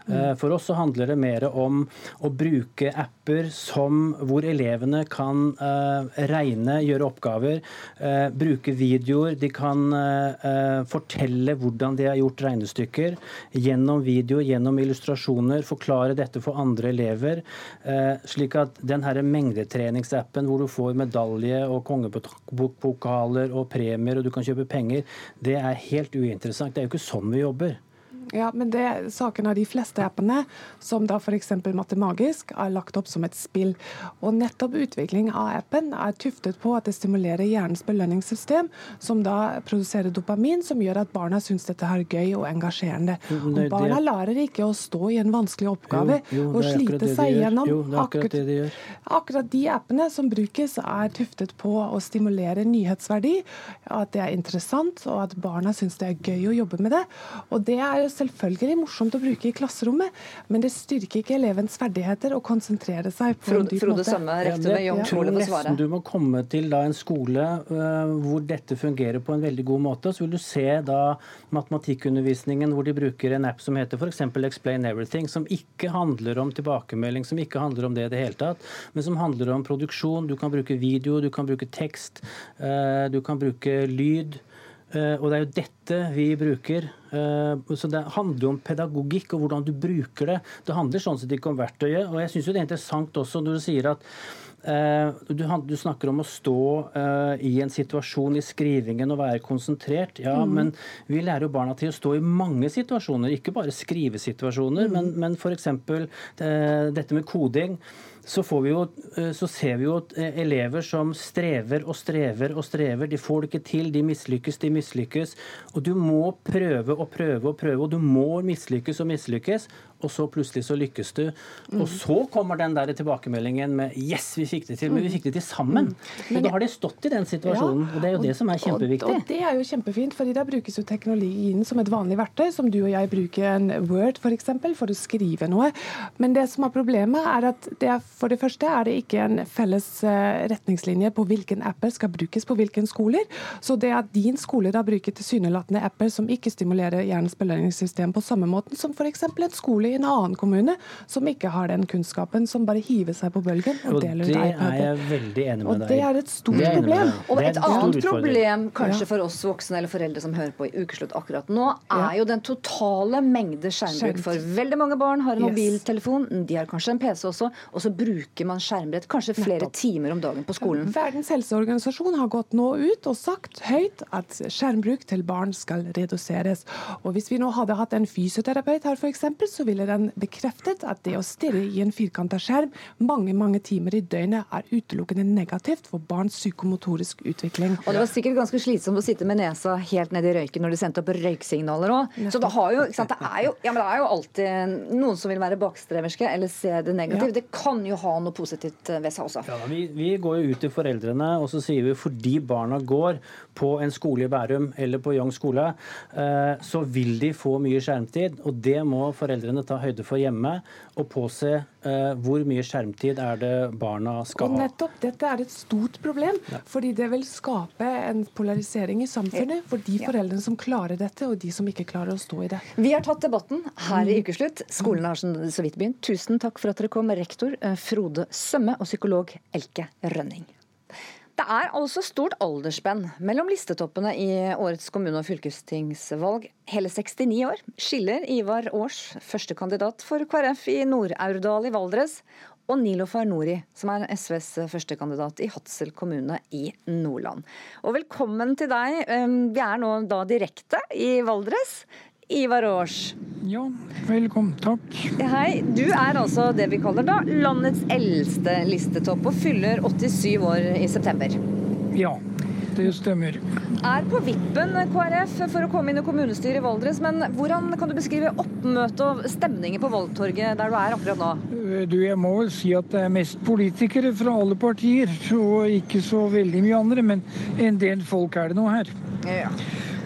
Mm. For oss så handler det mer om å bruke apper som, hvor elevene kan uh, regne, gjøre oppgaver, uh, bruke videoer. De kan eh, eh, fortelle hvordan de har gjort regnestykker gjennom video, gjennom illustrasjoner, forklare dette for andre elever. Eh, slik at den her mengdetreningsappen hvor du får medalje og kongepokaler og premier og du kan kjøpe penger, det er helt uinteressant. Det er jo ikke sånn vi jobber. Ja, men det saken av de fleste appene, som da f.eks. Matemagisk, er lagt opp som et spill. Og nettopp utvikling av appen er tuftet på at det stimulerer hjernens belønningssystem, som da produserer dopamin, som gjør at barna syns dette er gøy og engasjerende. Og barna lærer ikke å stå i en vanskelig oppgave Jo, jo, og slite seg gjennom. Jo, det er akkurat det de gjør. Akkurat de appene som brukes, er tuftet på å stimulere nyhetsverdi, at det er interessant, og at barna syns det er gøy å jobbe med det. Og det er jo selvfølgelig morsomt å bruke i klasserommet, men det styrker ikke elevens ferdigheter å konsentrere seg på en Frode- dyp Frode måte. Sømme, rektor ved Young Jeg tror skole, får svare. nesten du må komme til da en skole uh, hvor dette fungerer på en veldig god måte. Så vil du se da matematikkundervisningen hvor de bruker en app som heter f.eks. Explain Everything, som ikke handler om tilbakemelding, som ikke handler om det i det hele tatt, men som handler om produksjon. Du kan bruke video, du kan bruke tekst, uh, du kan bruke lyd. Eh, og det er jo dette vi bruker. Eh, Så det handler jo om pedagogikk og hvordan du bruker det. Det handler sånn sett ikke om verktøyet. Og jeg syns jo det er interessant også når du sier at eh, du, snakker om å stå i en situasjon i skrivingen og være konsentrert. Ja, Mm. men vi lærer jo barna til å stå i mange situasjoner, ikke bare skrivesituasjoner, Mm. men, men f.eks. Dette med koding. Så, får vi jo, eh, så ser vi jo at eh, elever som strever og strever og strever. De får det ikke til, de mislykkes, de mislykkes. Og du må prøve og prøve og prøve, og du må mislykkes og mislykkes. og så plutselig så lykkes du. Og så kommer den der tilbakemeldingen med 'yes, vi fikk det til', men vi fikk det til sammen. Og da har de stått i den situasjonen, og det er jo det som er kjempeviktig. Og, det er jo kjempefint, fordi da brukes jo teknologien som et vanlig verktøy, som du og jeg bruker en Word for, eksempel, for å skrive noe. Men det som er problemet, er at det er, for det første er det ikke en felles eh, retningslinje på hvilken apper skal brukes på hvilken skoler. Så det at din skole da bruker tilsynelatende apper som ikke stimulerer hjernens belønningssystem på samme måten som f.eks. en skole i en annen kommune som ikke har den kunnskapen, som bare hiver seg på bølgen og, Og deler det ut er iPader. jeg veldig enig med Og det er et stort er problem. Og et annet problem kanskje for oss voksne eller foreldre som hører på i ukeslutt akkurat nå, er jo den totale mengde skjermbruk. For veldig mange barn har en mobiltelefon, de har kanskje en PC også, og så bruker man skjermbrett kanskje flere Nettopp. timer om dagen på skolen. Verdens helseorganisasjon har gått nå ut og sagt høyt at skjermbruk til barn skal reduseres. Og Hvis vi nå hadde hatt en fysioterapeut her, for eksempel, så ville den bekreftet at det å stirre i en firkanta skjerm mange mange timer i døgnet er utelukkende negativt for barns psykomotorisk utvikling. Og det var sikkert ganske slitsomt å sitte med nesa helt ned i røyken når de sendte opp røyksignaler òg. Så det, jo, det, er jo, ja, det er jo alltid noen som vil være bakstreverske eller se det negative. Ja. Det kan jo ha noe positivt ved seg også. Ja, vi, vi går jo ut til foreldrene og så sier vi fordi barna går på en skole i Bærum eller på Young skole, eh, så vil de få mye skjermtid. Og det må foreldrene ta høyde for hjemme og påse eh, hvor mye skjermtid er det barna skal ha? Og nettopp dette er et stort problem, fordi det vil skape en polarisering i samfunnet for de foreldrene som klarer dette, og de som ikke klarer å stå i det. Vi har tatt debatten her Mm. i Ukeslutt. Skolen har så så vidt begynt. Tusen takk for at dere kom, rektor eh, Frode Sømme og psykolog Elke Rønning. Det er altså stort aldersspenn mellom listetoppene i årets kommune- og fylkestingsvalg. Hele 69 år skiller Ivar Aars, førstekandidat for KrF i Nord-Aurdal i Valdres, og Nilofar Nori, som er SVs førstekandidat i Hadsel kommune i Nordland. Og velkommen til deg. Um, Vi er nå da direkte i Valdres. Ivar Aars. Ja, velkommen. Takk. Hei. Du er altså det vi kaller da landets eldste listetopp, og fyller 87 år i september. Ja, det stemmer. Er på vippen KrF for å komme inn i kommunestyret i Valdres, men hvordan kan du beskrive oppmøtet og stemningen på Valgtorget der du er akkurat nå? Eh, Du, jeg må vel si at det er mest politikere fra alle partier, og ikke så veldig mye andre, men en del folk er det nå her. Ja.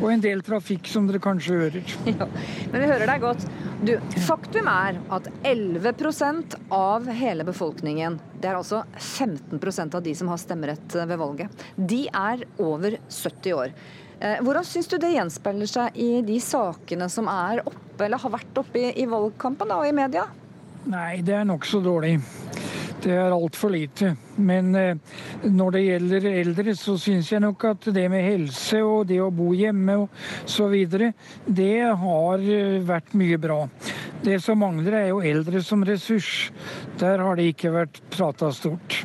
Og en del trafikk, som dere kanskje hører. Ja, men vi hører deg godt. Du, faktum er at 11% av hele befolkningen, det er altså 15% av de som har stemmerett ved valget, de er over 70 år. Eh, Hvordan syns du det gjenspeiler seg i de sakene som er oppe, eller har vært oppe i, i valgkampen da, og i media? Nei, det er nokså dårlig. Det er altfor lite. Men eh, når det gjelder eldre, så syns jeg nok at det med helse og det å bo hjemme og så videre, det har eh, vært mye bra. Det som mangler er jo eldre som ressurs. Der har det ikke vært prata stort.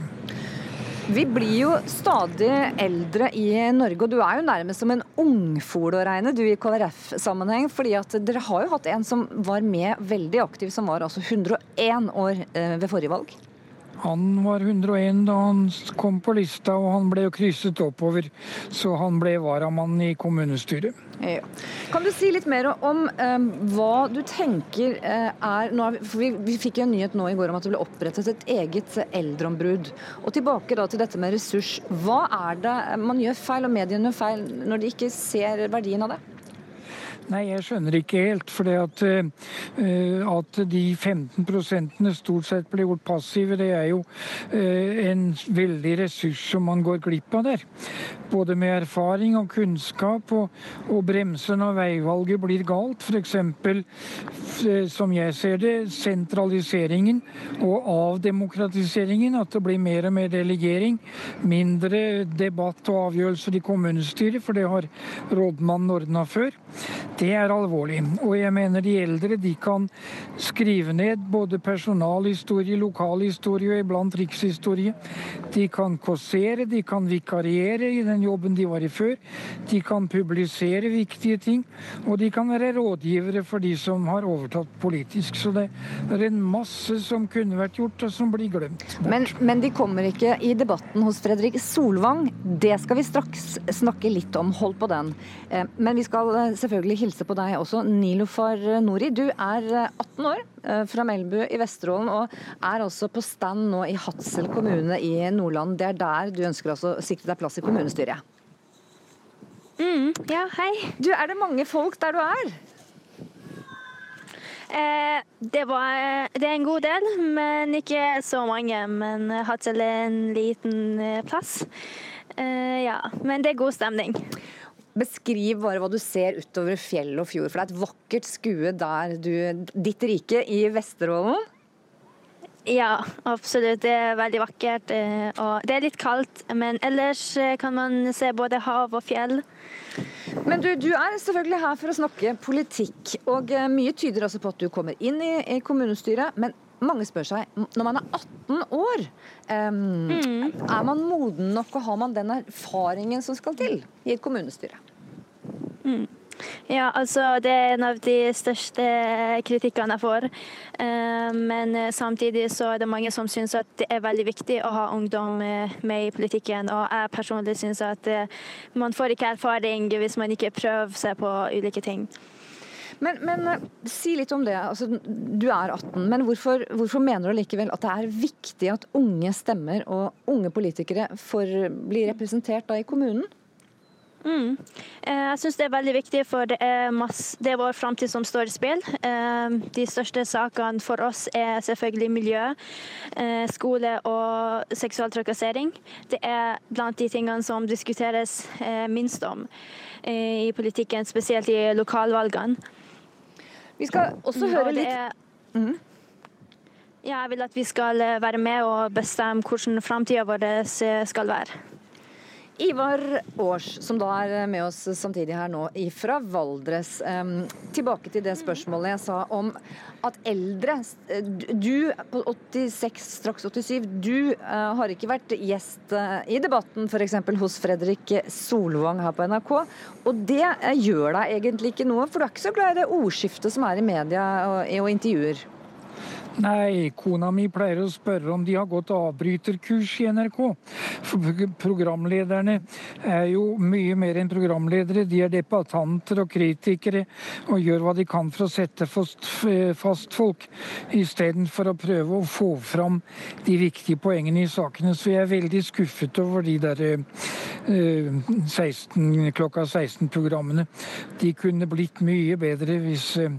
Vi blir jo stadig eldre i Norge, og du er jo nærmest som en ungfol å regne, du i KrF-sammenheng. fordi at dere har jo hatt en som var med veldig aktiv, som var altså 101 år eh, ved forrige valg. Han var 101 da han kom på lista, og han ble jo krysset oppover. Så han ble varamann i kommunestyret. Ja. Kan du si litt mer om eh, hva du tenker eh, er nå for vi, vi fikk jo en nyhet nå i går om at det ble opprettet et eget eldreombud. Og tilbake da til dette med ressurs. Hva er det man gjør feil, og mediene gjør feil, når de ikke ser verdien av det? Nei, jeg skjønner ikke helt. For at, eh, at de 15 prosentene stort sett blir gjort passive, det er jo eh, en veldig ressurs som man går glipp av der. Både med erfaring og kunnskap, og, og bremsen av veivalget blir galt. F.eks. som jeg ser det, sentraliseringen og avdemokratiseringen. At det blir mer og mer delegering. Mindre debatt og avgjørelser i kommunestyret, for det har rådmannen ordna før. Det er alvorlig. Og jeg mener de eldre de kan skrive ned både personalhistorie, lokalhistorie og iblant rikshistorie. De kan kåsere, de kan vikariere i den jobben de var i før. De kan publisere viktige ting, og de kan være rådgivere for de som har overtatt politisk. Så det er en masse som kunne vært gjort, og som blir glemt. Men, men de kommer ikke i debatten hos Fredrik Solvang. Det skal vi straks snakke litt om. Hold på den. Eh, Men vi skal eh, selvfølgelig hilse på deg også. Nilofar Nori, du er 18 år, eh, fra Melbu i Vesterålen, og er altså på stand nå i Hadsel kommune i Nordland. Det er der du ønsker altså å sikre deg plass i kommunestyret? Mm, ja, hei. Du, Er det mange folk der du er? Eh, det, var, det er en god del, men ikke så mange. Men Hadsel er en liten eh, plass. Eh, ja, men det er god stemning. Beskriv bare hva du ser utover fjell og fjord, for det er et vakkert skue der du Ditt rike i Vesterålen? Ja, absolutt. Det er veldig vakkert. eh, Og det er litt kaldt, men ellers eh, kan man se både hav og fjell. Men du, du er selvfølgelig her for å snakke politikk, og eh, mye tyder også på at du kommer inn i, i kommunestyret. Men mange spør seg, når man er 18 år, em, er man moden nok og har man den erfaringen som skal til i et kommunestyre? Mm. Ja, altså det er en av de største kritikkene jeg får. Eh, Men eh, samtidig så er det mange som syns at det er veldig viktig å ha ungdom eh, med i politikken. Og jeg personlig syns at man får ikke erfaring hvis man ikke prøver seg på ulike ting. Men, men eh, si litt om det. Altså, du er 18, men hvorfor, hvorfor mener du likevel at det er viktig at unge stemmer og unge politikere får bli representert da i kommunen? Mm. Eh, Jeg syns det er veldig viktig, for det er, masse, det er vår framtid som står i spill. Eh, De største sakene for oss er selvfølgelig miljø, skole og seksuell trakassering. Det er blant de tingene som diskuteres minst om i politikken, spesielt i lokalvalgene. Vi skal også Mm, høre litt. er- Ja, jeg vil at vi skal eh, være med og bestemme hvordan framtida vår eh, skal være. Ivar Aars, som da er med oss samtidig her nå fra Valdres. Tilbake til det spørsmålet jeg sa om at eldre eh, Du på 86, straks 87, du eh, har ikke vært gjest eh, i debatten f.eks. hos Fredrik Solvang her på NRK. Og det eh, gjør deg egentlig ikke noe, for du er ikke så glad i det ordskiftet som er i media og intervjuer. Nei, kona mi pleier å spørre om de har gått avbryterkurs i NRK. For programlederne er jo mye mer enn programledere. De er debattanter og kritikere og gjør hva de kan for å sette fast, fast folk, istedenfor å prøve å få fram de viktige poengene i sakene. Så jeg er veldig skuffet over de der eh, 16, klokka 16-programmene. De kunne blitt mye bedre hvis eh,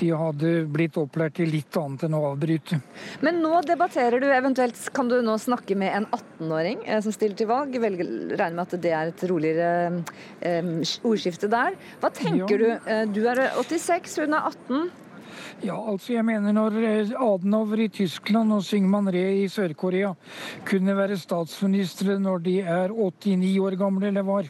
de hadde blitt opplært i litt annet enn å avbryte. Men nå debatterer du eventuelt Kan du nå snakke med en 18-åring eh, som stiller til valg? Velger, regner med at det er et roligere eh, ordskifte der. Hva tenker Ja. du? Eh, du er 86, hun er 18. Ja, altså jeg mener når Adenover Adenauer i Tyskland og Syngman Ree i Sør-Korea kunne være statsministre når de er 89 år gamle eller var,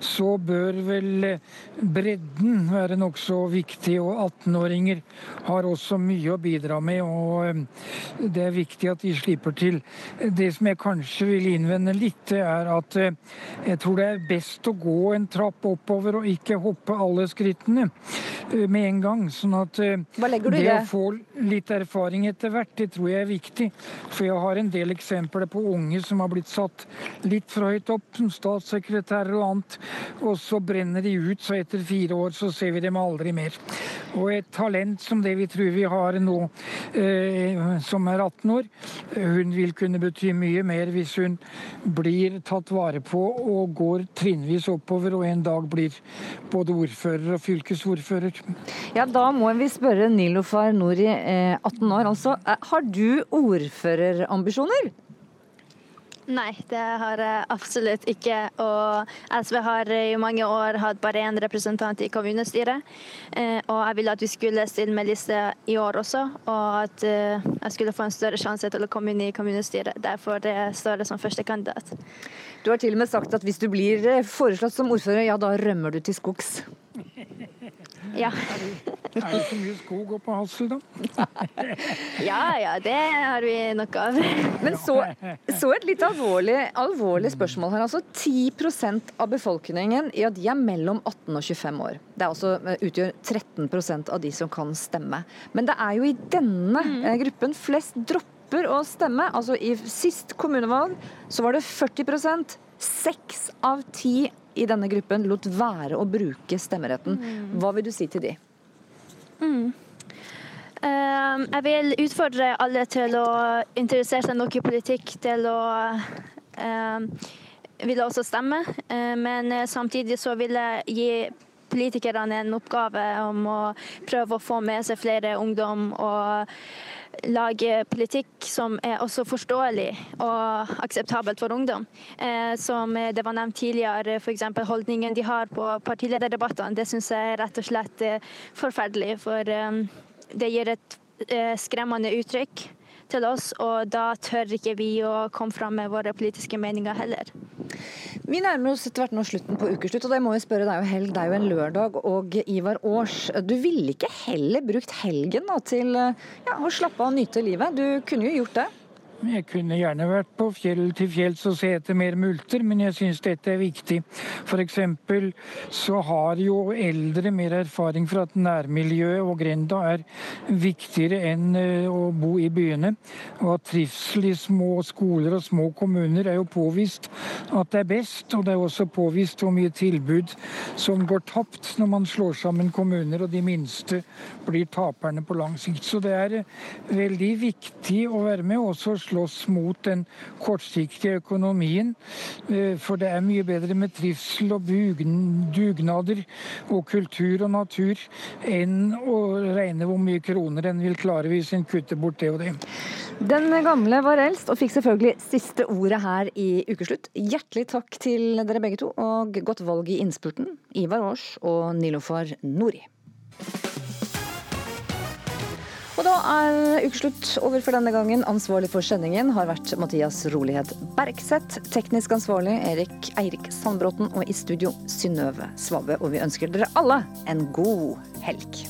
så bør vel eh, bredden være nokså viktig. Og 18-åringer har også mye å bidra med, og eh, det er viktig at de slipper til. Det som jeg kanskje vil innvende litt, er at eh, jeg tror det er best å gå en trapp oppover og ikke hoppe alle skrittene eh, med en gang. sånn at eh, Hva legger du i det det? å få litt erfaring etter hvert, det tror jeg er viktig. For jeg har en del eksempler på unge som har blitt satt litt for høyt opp, som statssekretærer og annet, og så brenner de ut, så etter fire år så ser vi dem aldri mer. Og et talent som det vi tror vi har nå, eh, som er 18 år, hun vil kunne bety mye mer hvis hun blir tatt vare på og går trinnvis oppover, og en dag blir både ordfører og fylkesordfører. Ja, da må vi spørre Nilofar Nori, eh, 18 år altså. Eh, Har du ordførerambisjoner? Nei, det har jeg absolutt ikke. Og SV har i mange år hatt bare én representant i kommunestyret. Eh, Og jeg ville at vi skulle stille med liste i år også, og at eh, jeg skulle få en større sjanse til å komme inn i kommunestyret. Derfor står det som førstekandidat. Du har til og med sagt at hvis du blir eh, foreslått som ordfører, ja da rømmer du til skogs. Ja. Er det så mye skog oppe på Hassel, da? ja, ja, det har vi nok av. Men så, så et litt alvorlig, alvorlig spørsmål her. Altså 10% av befolkningen ja, de er mellom 18 og 25 år. Det er også, eh, utgjør 13% av de som kan stemme. Men det er jo i denne eh, gruppen flest dropper å stemme. Altså I sist kommunevalg så var det 40% Seks av ti i denne gruppen lot være å bruke stemmeretten. Hva vil du si til de? Mm. Uh, jeg vil utfordre alle til å interessere seg nok i politikk til å uh, ville også stemme. Uh, men eh, samtidig så vil jeg gi politikerne en oppgave om å prøve å få med seg flere ungdom og lage politikk som er også forståelig og akseptabelt for ungdom. Eh, som det var nevnt tidligere, f.eks. holdningen de har på partilederdebattene. Det syns jeg er rett og slett er forferdelig, for eh, det gir et eh, skremmende uttrykk til oss, og da tør ikke vi å komme fram med våre politiske meninger heller. Vi nærmer oss etter hvert nå slutten på ukeslutt, og det må jeg spørre deg og helg. Det er jo en lørdag, og Ivar Aars, du ville ikke heller brukt helgen da, til ja, å slappe av og nyte livet? Du kunne jo gjort det? Jeg kunne gjerne vært på fjell til fjells og se etter mer multer, men jeg syns dette er viktig. F.eks. så har jo eldre mer erfaring for at nærmiljøet og grenda er viktigere enn eh, å bo i byene. Og at trivsel i små skoler og små kommuner er jo påvist at det er best. Og det er også påvist hvor mye tilbud som går tapt når man slår sammen kommuner, og de minste blir taperne på lang sikt. Så det er eh, veldig viktig å være med. også slåss mot den kortsiktige økonomien. Eh, for det er mye bedre med trivsel og dugnader og kultur og natur enn å regne hvor mye kroner en vil klare hvis en kutter bort det og det. Den gamle var eldst og fikk selvfølgelig siste ordet her i Ukeslutt. Hjertelig takk til dere begge to, og godt valg i innspurten, Ivar Aars og Nilofar Nori. Og da er ukeslutt over for denne gangen. Ansvarlig for sendingen har vært Mathias Rolighet Bergseth. Teknisk ansvarlig Erik Eirik Sandbråten. Og i studio Synnøve Svabø. Og vi ønsker dere alle en god helg.